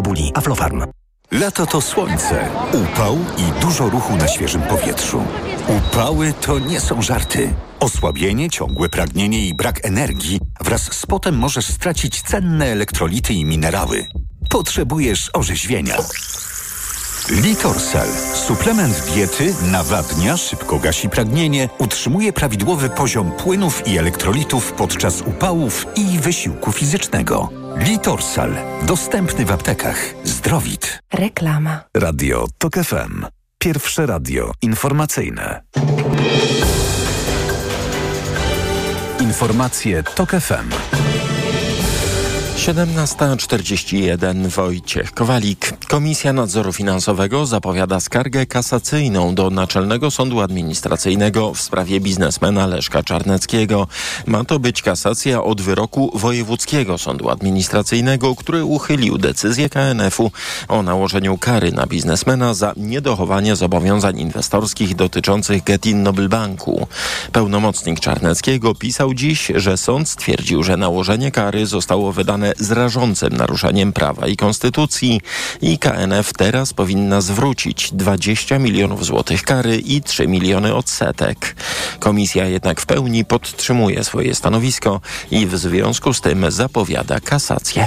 nerwobóli. Aflofarm. Lato to słońce, upał i dużo ruchu na świeżym powietrzu. Upały to nie są żarty. Osłabienie, ciągłe pragnienie i brak energii wraz z potem możesz stracić cenne elektrolity i minerały. Potrzebujesz orzeźwienia. Litorsal. Suplement diety nawadnia, szybko gasi pragnienie, utrzymuje prawidłowy poziom płynów i elektrolitów podczas upałów i wysiłku fizycznego. Litorsal. Dostępny w aptekach. Zdrowit. Reklama. Radio TOK FM. Pierwsze radio informacyjne. Informacje TOK FM. 17.41 Wojciech Kowalik. Komisja Nadzoru Finansowego zapowiada skargę kasacyjną do Naczelnego Sądu Administracyjnego w sprawie biznesmena Leszka Czarneckiego. Ma to być kasacja od wyroku Wojewódzkiego Sądu Administracyjnego, który uchylił decyzję KNF-u o nałożeniu kary na biznesmena za niedochowanie zobowiązań inwestorskich dotyczących Getin Nobel Banku. Pełnomocnik Czarneckiego pisał dziś, że sąd stwierdził, że nałożenie kary zostało wydane z rażącym naruszeniem prawa i konstytucji i KNF teraz powinna zwrócić 20 milionów złotych kary i 3 miliony odsetek. Komisja jednak w pełni podtrzymuje swoje stanowisko i w związku z tym zapowiada kasację.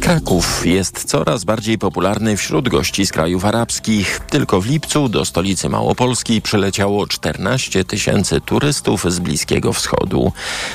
Kraków jest coraz bardziej popularny wśród gości z krajów arabskich. Tylko w lipcu do stolicy Małopolski przyleciało 14 tysięcy turystów z Bliskiego Wschodu.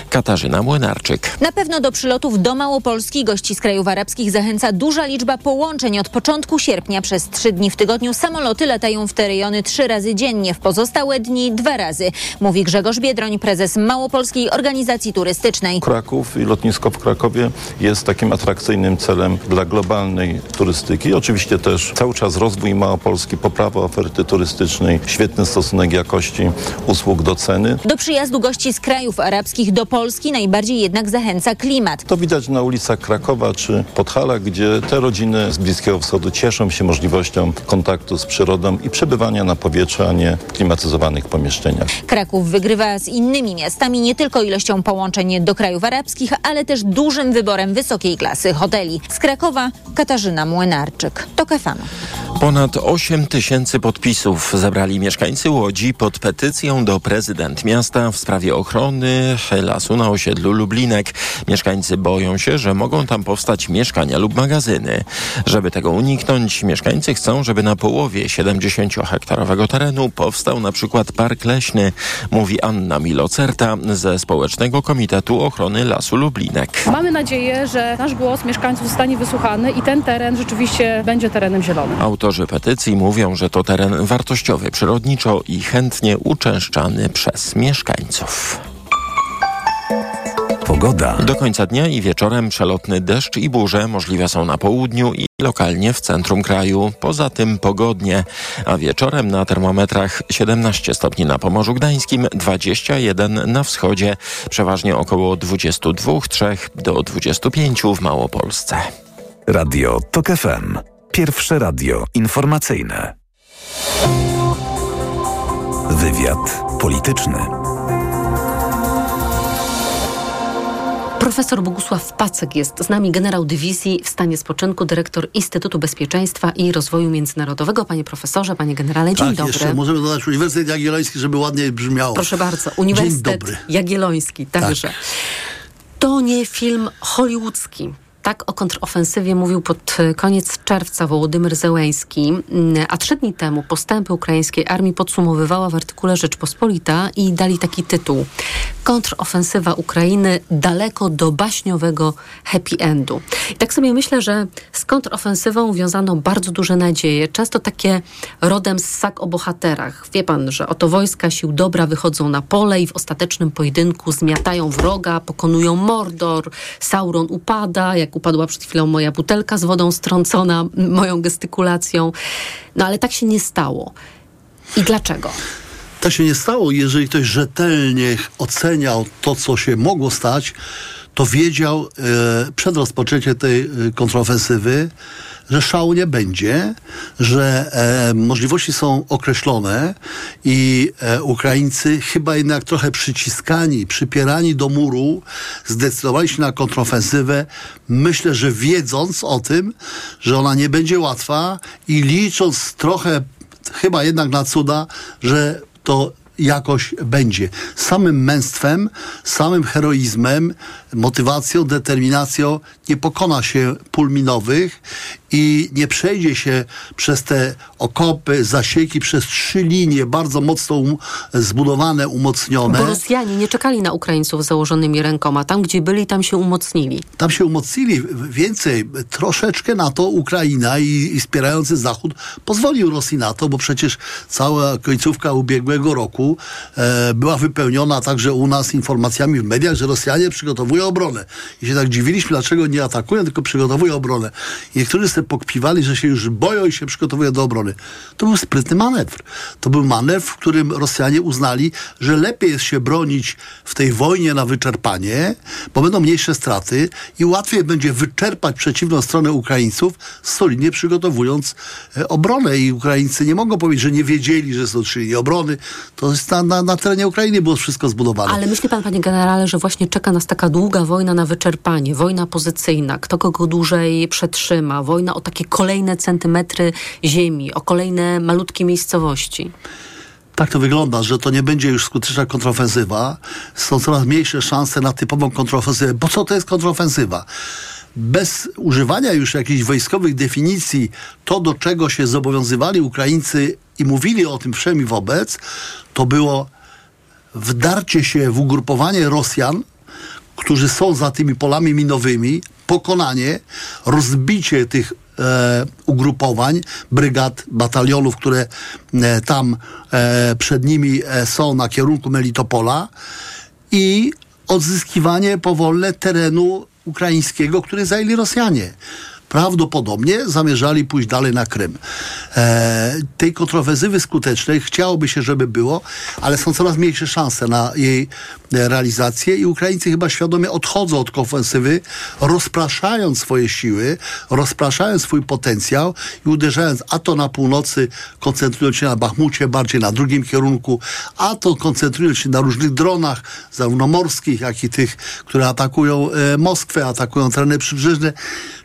Katarzyna Młynarczyk. Na pewno do przylotów do Małopolski gości z krajów arabskich zachęca duża liczba połączeń. Od początku sierpnia przez trzy dni w tygodniu samoloty latają w te rejony trzy razy dziennie, w pozostałe dni dwa razy. Mówi Grzegorz Biedroń, prezes Małopolskiej Organizacji Turystycznej. Kraków i lotnisko w Krakowie jest takim atrakcyjnym celem dla globalnej turystyki. Oczywiście też cały czas rozwój Małopolski, poprawa oferty turystycznej, świetny stosunek jakości usług do ceny. Do przyjazdu gości z krajów arabskich do Polski najbardziej jednak zachęca klimat. To widać na ulicach Krakowa czy Podhala, gdzie te rodziny z Bliskiego Wschodu cieszą się możliwością kontaktu z przyrodą i przebywania na powietrzu, a nie w klimatyzowanych pomieszczeniach. Kraków wygrywa z innymi miastami nie tylko ilością połączeń do krajów arabskich, ale też dużym wyborem wysokiej klasy hoteli. Z Krakowa Katarzyna Młynarczyk. To FM. Ponad 8 tysięcy podpisów zebrali mieszkańcy Łodzi pod petycją do prezydent miasta w sprawie ochrony lasu na osiedlu Lublinek. Mieszkańcy boją się, że mogą tam powstać mieszkania lub magazyny. Żeby tego uniknąć, mieszkańcy chcą, żeby na połowie 70-hektarowego terenu powstał na przykład park leśny, mówi Anna Milocerta ze Społecznego Komitetu Ochrony Lasu Lublinek. Mamy nadzieję, że nasz głos mieszkańców zostanie wysłuchany i ten teren rzeczywiście będzie terenem zielonym. Autorzy petycji mówią, że to teren wartościowy przyrodniczo i chętnie uczęszczany przez mieszkańców. Pogoda. Do końca dnia i wieczorem przelotny deszcz i burze możliwe są na południu i lokalnie w centrum kraju. Poza tym pogodnie, a wieczorem na termometrach 17 stopni na Pomorzu Gdańskim, 21 na wschodzie, przeważnie około 22-3 do 25 w Małopolsce. Radio TOK FM. Pierwsze radio informacyjne. Wywiad polityczny. Profesor Bogusław Pacek jest z nami, generał dywizji w stanie spoczynku, dyrektor Instytutu Bezpieczeństwa i Rozwoju Międzynarodowego. Panie profesorze, panie generale, dzień tak, dobry. Jeszcze możemy dodać Uniwersytet Jagielloński, żeby ładniej brzmiało. Proszę bardzo, Uniwersytet Jagielloński, także. Tak. To nie film hollywoodzki. Tak o kontrofensywie mówił pod koniec czerwca Wołodymyr Zełęński, a trzy dni temu postępy ukraińskiej armii podsumowywała w artykule Rzeczpospolita i dali taki tytuł. Kontrofensywa Ukrainy daleko do baśniowego happy endu. I tak sobie myślę, że z kontrofensywą wiązano bardzo duże nadzieje, często takie rodem z sak o bohaterach. Wie pan, że oto wojska sił dobra wychodzą na pole i w ostatecznym pojedynku zmiatają wroga, pokonują Mordor, Sauron upada, jak jak upadła przed chwilą moja butelka z wodą strącona moją gestykulacją. No ale tak się nie stało. I dlaczego? Tak się nie stało. Jeżeli ktoś rzetelnie oceniał to, co się mogło stać, to wiedział e, przed rozpoczęciem tej e, kontrofensywy, że szału nie będzie, że e, możliwości są określone i e, Ukraińcy chyba jednak trochę przyciskani, przypierani do muru, zdecydowali się na kontrofensywę. Myślę, że wiedząc o tym, że ona nie będzie łatwa i licząc trochę chyba jednak na cuda, że to jakoś będzie. Samym męstwem, samym heroizmem, motywacją, determinacją nie pokona się pól minowych i nie przejdzie się przez te okopy, zasieki, przez trzy linie bardzo mocno um, zbudowane, umocnione. Bo Rosjanie nie czekali na Ukraińców założonymi rękoma. Tam, gdzie byli, tam się umocnili. Tam się umocnili. Więcej, troszeczkę na to Ukraina i, i wspierający Zachód pozwolił Rosji na to, bo przecież cała końcówka ubiegłego roku e, była wypełniona także u nas informacjami w mediach, że Rosjanie przygotowują obronę. I się tak dziwiliśmy, dlaczego nie atakują, tylko przygotowują obronę. I niektórzy sobie pokpiwali, że się już boją i się przygotowują do obrony. To był sprytny manewr. To był manewr, w którym Rosjanie uznali, że lepiej jest się bronić w tej wojnie na wyczerpanie, bo będą mniejsze straty i łatwiej będzie wyczerpać przeciwną stronę Ukraińców, solidnie przygotowując e, obronę. I Ukraińcy nie mogą powiedzieć, że nie wiedzieli, że są trzy obrony. To na, na, na terenie Ukrainy było wszystko zbudowane. Ale myśli pan, panie generale, że właśnie czeka nas taka długa wojna na wyczerpanie, wojna pozycyjna, kto kogo dłużej przetrzyma, wojna o takie kolejne centymetry ziemi, o kolejne malutkie miejscowości. Tak to wygląda, że to nie będzie już skuteczna kontrofensywa. Są coraz mniejsze szanse na typową kontrofensywę. Bo co to jest kontrofensywa? Bez używania już jakichś wojskowych definicji, to do czego się zobowiązywali Ukraińcy i mówili o tym wszemi wobec, to było wdarcie się w ugrupowanie Rosjan, którzy są za tymi polami minowymi, pokonanie, rozbicie tych e, ugrupowań, brygad, batalionów, które e, tam e, przed nimi e, są na kierunku Melitopola i odzyskiwanie powolne terenu ukraińskiego, który zajęli Rosjanie prawdopodobnie zamierzali pójść dalej na Krym. E, tej kontrowersywy skutecznej chciałoby się, żeby było, ale są coraz mniejsze szanse na jej realizację i Ukraińcy chyba świadomie odchodzą od ofensywy, rozpraszając swoje siły, rozpraszając swój potencjał i uderzając a to na północy, koncentrując się na Bachmucie, bardziej na drugim kierunku, a to koncentrując się na różnych dronach, zarówno morskich, jak i tych, które atakują e, Moskwę, atakują tereny przybrzeżne,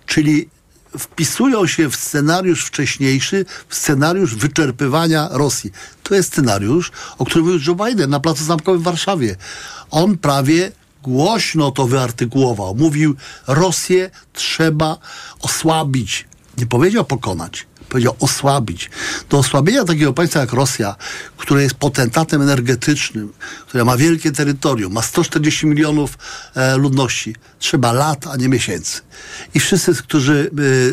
czyli wpisują się w scenariusz wcześniejszy, w scenariusz wyczerpywania Rosji. To jest scenariusz, o którym mówił Joe Biden na Placu Zamkowym w Warszawie. On prawie głośno to wyartykułował. Mówił, Rosję trzeba osłabić. Nie powiedział pokonać powiedział, osłabić. Do osłabienia takiego państwa jak Rosja, które jest potentatem energetycznym, które ma wielkie terytorium, ma 140 milionów e, ludności, trzeba lat, a nie miesięcy. I wszyscy, którzy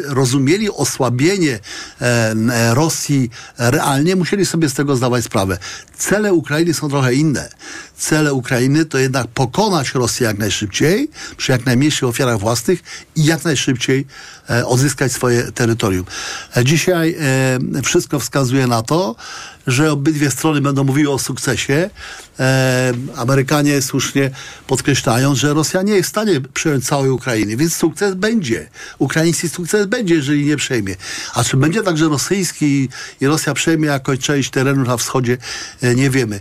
e, rozumieli osłabienie e, Rosji realnie, musieli sobie z tego zdawać sprawę. Cele Ukrainy są trochę inne. Cele Ukrainy to jednak pokonać Rosję jak najszybciej, przy jak najmniejszych ofiarach własnych i jak najszybciej e, odzyskać swoje terytorium. E, dzisiaj e, wszystko wskazuje na to, że obydwie strony będą mówiły o sukcesie. E, Amerykanie słusznie podkreślają, że Rosja nie jest w stanie przejąć całej Ukrainy, więc sukces będzie. Ukraiński sukces będzie, jeżeli nie przejmie. A czy będzie także rosyjski i Rosja przejmie jakąś część terenu na wschodzie, e, nie wiemy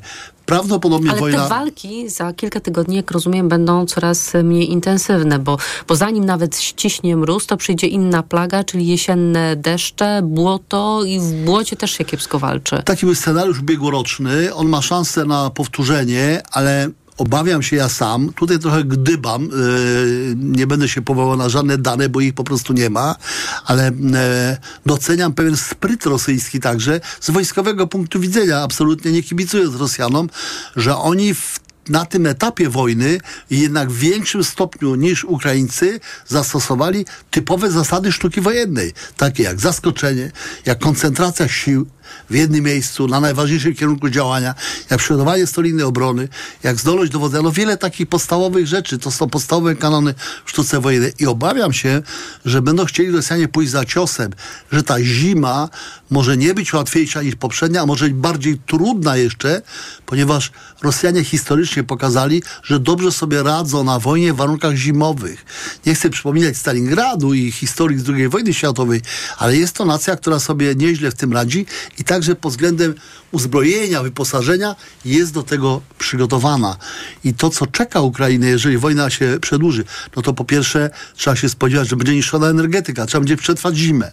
prawdopodobnie Ale wojna... te walki za kilka tygodni, jak rozumiem, będą coraz mniej intensywne, bo, bo zanim nawet ściśnie mróz, to przyjdzie inna plaga, czyli jesienne deszcze, błoto i w błocie też się kiepsko walczy. Taki był scenariusz ubiegłoroczny. On ma szansę na powtórzenie, ale obawiam się ja sam, tutaj trochę gdybam, yy, nie będę się powołał na żadne dane, bo ich po prostu nie ma, ale yy, doceniam pewien spryt rosyjski także z wojskowego punktu widzenia, absolutnie nie kibicując Rosjanom, że oni w na tym etapie wojny jednak w większym stopniu niż Ukraińcy zastosowali typowe zasady sztuki wojennej, takie jak zaskoczenie, jak koncentracja sił, w jednym miejscu, na najważniejszym kierunku działania, jak przygotowanie stolinnej obrony, jak zdolność dowodzenia, no wiele takich podstawowych rzeczy, to są podstawowe kanony w sztuce wojennej. I obawiam się, że będą chcieli Rosjanie pójść za ciosem, że ta zima może nie być łatwiejsza niż poprzednia, a może być bardziej trudna jeszcze, ponieważ Rosjanie historycznie pokazali, że dobrze sobie radzą na wojnie w warunkach zimowych. Nie chcę przypominać Stalingradu i historii z II wojny światowej, ale jest to nacja, która sobie nieźle w tym radzi i także pod względem uzbrojenia, wyposażenia jest do tego przygotowana. I to, co czeka Ukrainę, jeżeli wojna się przedłuży, no to po pierwsze trzeba się spodziewać, że będzie niszczona energetyka, trzeba będzie przetrwać zimę.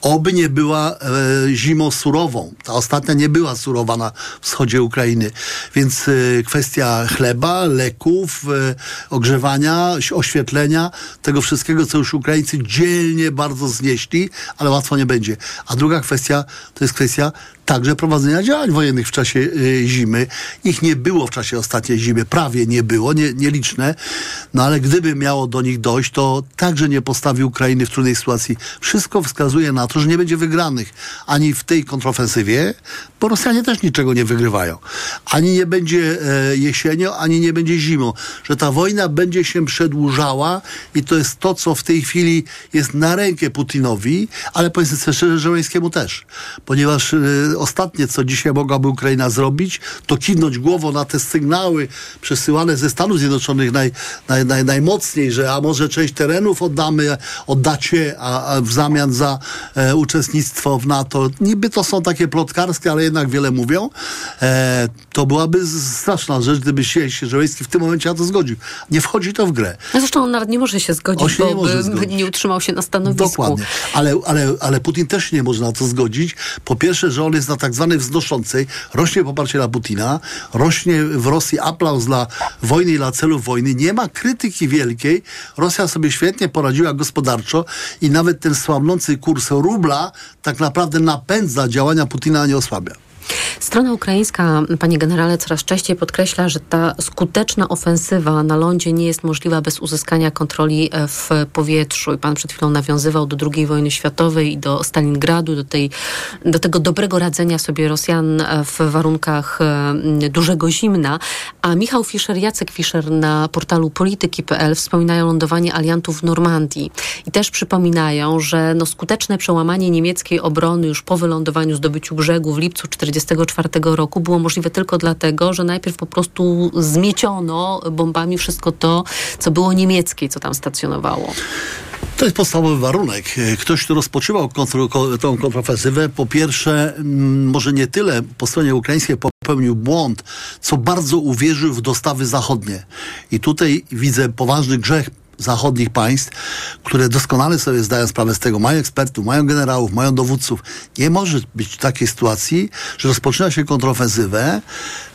Oby nie była e, zimą surową. Ta ostatnia nie była surowa na wschodzie Ukrainy. Więc e, kwestia chleba, leków, e, ogrzewania, oświetlenia, tego wszystkiego, co już Ukraińcy dzielnie bardzo znieśli, ale łatwo nie będzie. A druga kwestia to jest kwestia także prowadzenia działań wojennych w czasie y, zimy. Ich nie było w czasie ostatniej zimy, prawie nie było, nie, nieliczne, no ale gdyby miało do nich dojść, to także nie postawi Ukrainy w trudnej sytuacji. Wszystko wskazuje na to, że nie będzie wygranych ani w tej kontrofensywie, bo Rosjanie też niczego nie wygrywają. Ani nie będzie e, jesienią, ani nie będzie zimą. Że ta wojna będzie się przedłużała i to jest to, co w tej chwili jest na rękę Putinowi, ale powiedzmy sobie szczerze, Żeleńskiemu też. Ponieważ e, ostatnie, co dzisiaj mogłaby Ukraina zrobić, to kiwnąć głową na te sygnały przesyłane ze Stanów Zjednoczonych naj, naj, naj, najmocniej, że a może część terenów oddamy, oddacie, a, a w zamian za e, uczestnictwo w NATO. Niby to są takie plotkarskie, ale jednak wiele mówią. E, to byłaby straszna rzecz, gdyby się, się Żeleński w tym momencie na to zgodził. Nie wchodzi to w grę. No zresztą on nawet nie może się zgodzić, bo nie, może by nie utrzymał się na stanowisku. Dokładnie. Ale, ale, ale Putin też nie może na to zgodzić. Po pierwsze, że on jest na tak zwanej wznoszącej, rośnie poparcie dla Putina, rośnie w Rosji aplauz dla wojny i dla celów wojny. Nie ma krytyki wielkiej. Rosja sobie świetnie poradziła gospodarczo i nawet ten słabnący kurs rubla tak naprawdę napędza działania Putina, a nie osłabia. Strona ukraińska, panie generale, coraz częściej podkreśla, że ta skuteczna ofensywa na lądzie nie jest możliwa bez uzyskania kontroli e, w powietrzu. I pan przed chwilą nawiązywał do II wojny światowej i do Stalingradu, do, tej, do tego dobrego radzenia sobie Rosjan e, w warunkach e, dużego zimna. A Michał Fischer, Jacek Fischer na portalu polityki.pl wspominają lądowanie aliantów w Normandii. I też przypominają, że no, skuteczne przełamanie niemieckiej obrony już po wylądowaniu, zdobyciu brzegu w lipcu 1944 1944 roku było możliwe tylko dlatego, że najpierw po prostu zmieciono bombami wszystko to, co było niemieckie, co tam stacjonowało. To jest podstawowy warunek. Ktoś, kto rozpoczywał kontr tą kontrofensywę, po pierwsze, mm, może nie tyle po stronie ukraińskiej popełnił błąd, co bardzo uwierzył w dostawy zachodnie. I tutaj widzę poważny grzech zachodnich państw, które doskonale sobie zdają sprawę z tego, mają ekspertów, mają generałów, mają dowódców. Nie może być takiej sytuacji, że rozpoczyna się kontrofensywę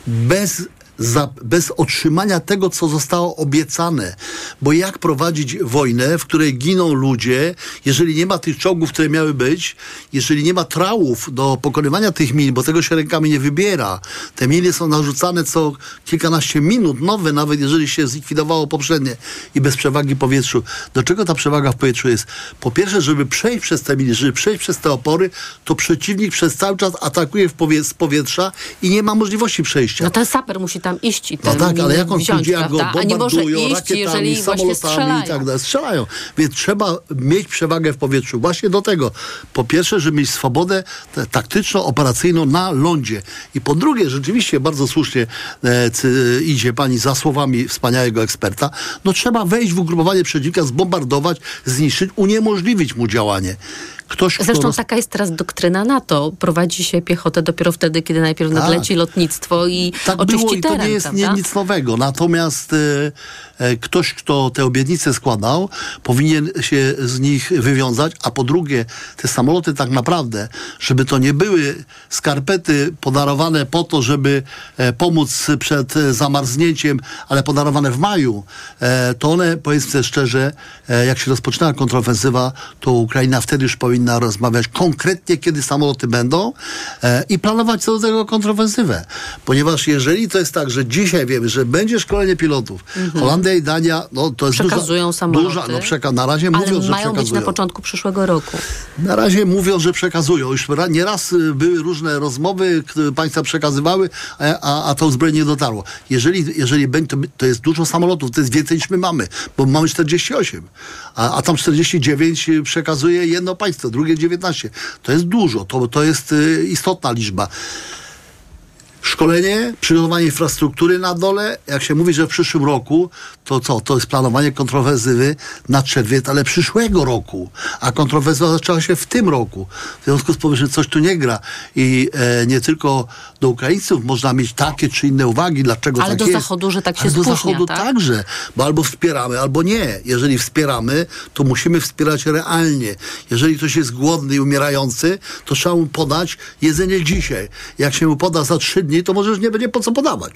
bez za, bez otrzymania tego, co zostało obiecane. Bo jak prowadzić wojnę, w której giną ludzie, jeżeli nie ma tych czołgów, które miały być, jeżeli nie ma trałów do pokonywania tych min, bo tego się rękami nie wybiera. Te miny są narzucane co kilkanaście minut, nowe, nawet jeżeli się zlikwidowało poprzednie i bez przewagi w powietrzu. Do czego ta przewaga w powietrzu jest? Po pierwsze, żeby przejść przez te miny, żeby przejść przez te opory, to przeciwnik przez cały czas atakuje w powie z powietrza i nie ma możliwości przejścia. No ten saper musi tam iść i No tak, ale jak on wziąć, pójdzie, jak go prawda? A nie może bombardują iść, rakietami, samolotami i tak dalej. Strzelają. Więc trzeba mieć przewagę w powietrzu. Właśnie do tego. Po pierwsze, żeby mieć swobodę taktyczno-operacyjną na lądzie. I po drugie, rzeczywiście bardzo słusznie e, cy, idzie pani za słowami wspaniałego eksperta, no trzeba wejść w ugrupowanie przeciwnika, zbombardować, zniszczyć, uniemożliwić mu działanie. Ktoś, kto Zresztą roz- taka jest teraz doktryna NATO. Prowadzi się piechotę dopiero wtedy, kiedy najpierw Tak. nadleci lotnictwo i tak oczyści było i to teren, nie jest nie, nic nowego. Natomiast e, e, ktoś, kto te obietnice składał, powinien się z nich wywiązać, a po drugie, te samoloty tak naprawdę, żeby to nie były skarpety podarowane po to, żeby e, pomóc przed e, zamarznięciem, ale podarowane w maju, e, to one, powiedzmy szczerze, jak się rozpoczynała kontrofensywa, to Ukraina wtedy już powinna powinna rozmawiać konkretnie, kiedy samoloty będą e, i planować co do tego kontrofensywę. Ponieważ jeżeli to jest tak, że dzisiaj wiemy, że będzie szkolenie pilotów, Mhm. Holandia i Dania, no to jest Przekazują duża, samoloty. duża no przeka- na razie mówią, że mają być przekazują. na początku przyszłego roku. Na razie mówią, że przekazują. Już ra- nieraz y, były różne rozmowy, które państwa przekazywały, a, a, to uzbrojenie nie dotarło. Jeżeli, jeżeli będzie, to, to jest dużo samolotów, to jest więcej niż my mamy, bo mamy 48, a, a tam 49 przekazuje jedno państwo, drugie 19. To jest dużo, to, to jest y, istotna liczba. Szkolenie, przygotowanie infrastruktury na dole. Jak się mówi, że w przyszłym roku, to co? To jest planowanie kontrowersywy na czerwiec, ale przyszłego roku. A kontrowersja zaczęła się w tym roku. W związku z powyższym coś tu nie gra. I e, nie tylko do Ukraińców można mieć takie czy inne uwagi, dlaczego Ale tak do jest. Zachodu, że tak się Ale do spóźnia, Zachodu tak? także. Bo albo wspieramy, albo nie. Jeżeli wspieramy, to musimy wspierać realnie. Jeżeli ktoś jest głodny i umierający, to trzeba mu podać jedzenie dzisiaj. Jak się mu poda za trzy dni, to może już nie będzie po co podawać.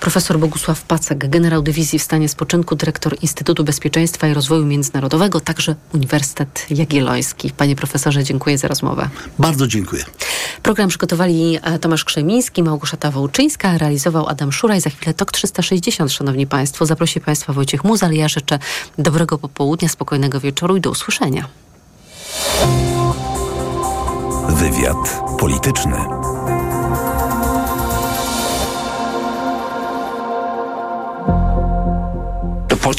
Profesor Bogusław Pacek, generał dywizji w stanie spoczynku, dyrektor Instytutu Bezpieczeństwa i Rozwoju Międzynarodowego, także Uniwersytet Jagielloński. Panie profesorze, dziękuję za rozmowę. Bardzo dziękuję. Program przygotowali e, Tomasz Krzemiński, Małgorzata Wołczyńska, realizował Adam Szuraj. Za chwilę TOK 360, szanowni państwo. Zaprosi państwa Wojciech Muzal. Ja życzę dobrego popołudnia, spokojnego wieczoru i do usłyszenia. Wywiad polityczny.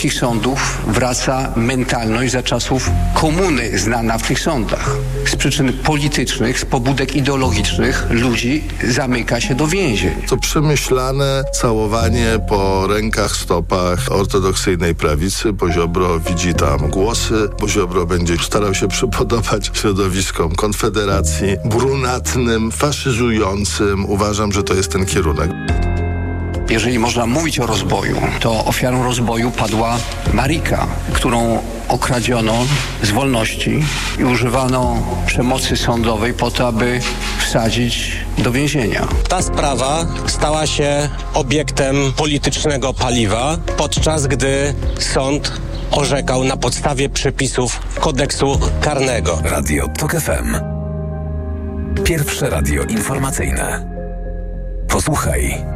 Polskich sądów wraca mentalność za czasów komuny znana w tych sądach. Z przyczyn politycznych, z pobudek ideologicznych ludzi zamyka się do więzień. To przemyślane całowanie po rękach, stopach ortodoksyjnej prawicy. Poziobro widzi tam głosy. Poziobro będzie starał się przypodobać środowiskom Konfederacji, brunatnym, faszyzującym. Uważam, że to jest ten kierunek. Jeżeli można mówić o rozboju, to ofiarą rozboju padła Marika, którą okradziono z wolności i używano przemocy sądowej po to, aby wsadzić do więzienia. Ta sprawa stała się obiektem politycznego paliwa, podczas gdy sąd orzekał na podstawie przepisów kodeksu karnego. Radio TOK FM. Pierwsze radio informacyjne. Posłuchaj,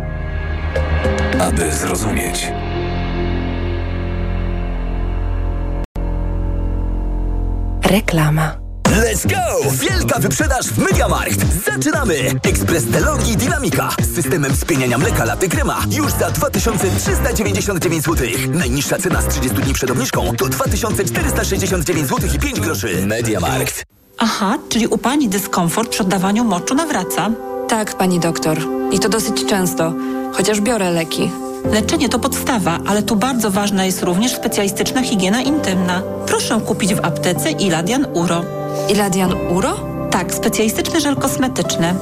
aby zrozumieć. Reklama. Let's go! Wielka wyprzedaż w Mediamarkt! Zaczynamy! Ekspres Delonghi Dynamika z systemem spieniania mleka laty krema już za 2399 zł. Najniższa cena z 30 dni przed obniżką to 2469 zł i 5 groszy. Mediamarkt. Aha, czyli u pani dyskomfort przy oddawaniu moczu nawraca. Tak, pani doktor. I to dosyć często, chociaż biorę leki. Leczenie to podstawa, ale tu bardzo ważna jest również specjalistyczna higiena intymna. Proszę kupić w aptece Iladian Uro. Iladian Uro? Tak, specjalistyczny żel kosmetyczny.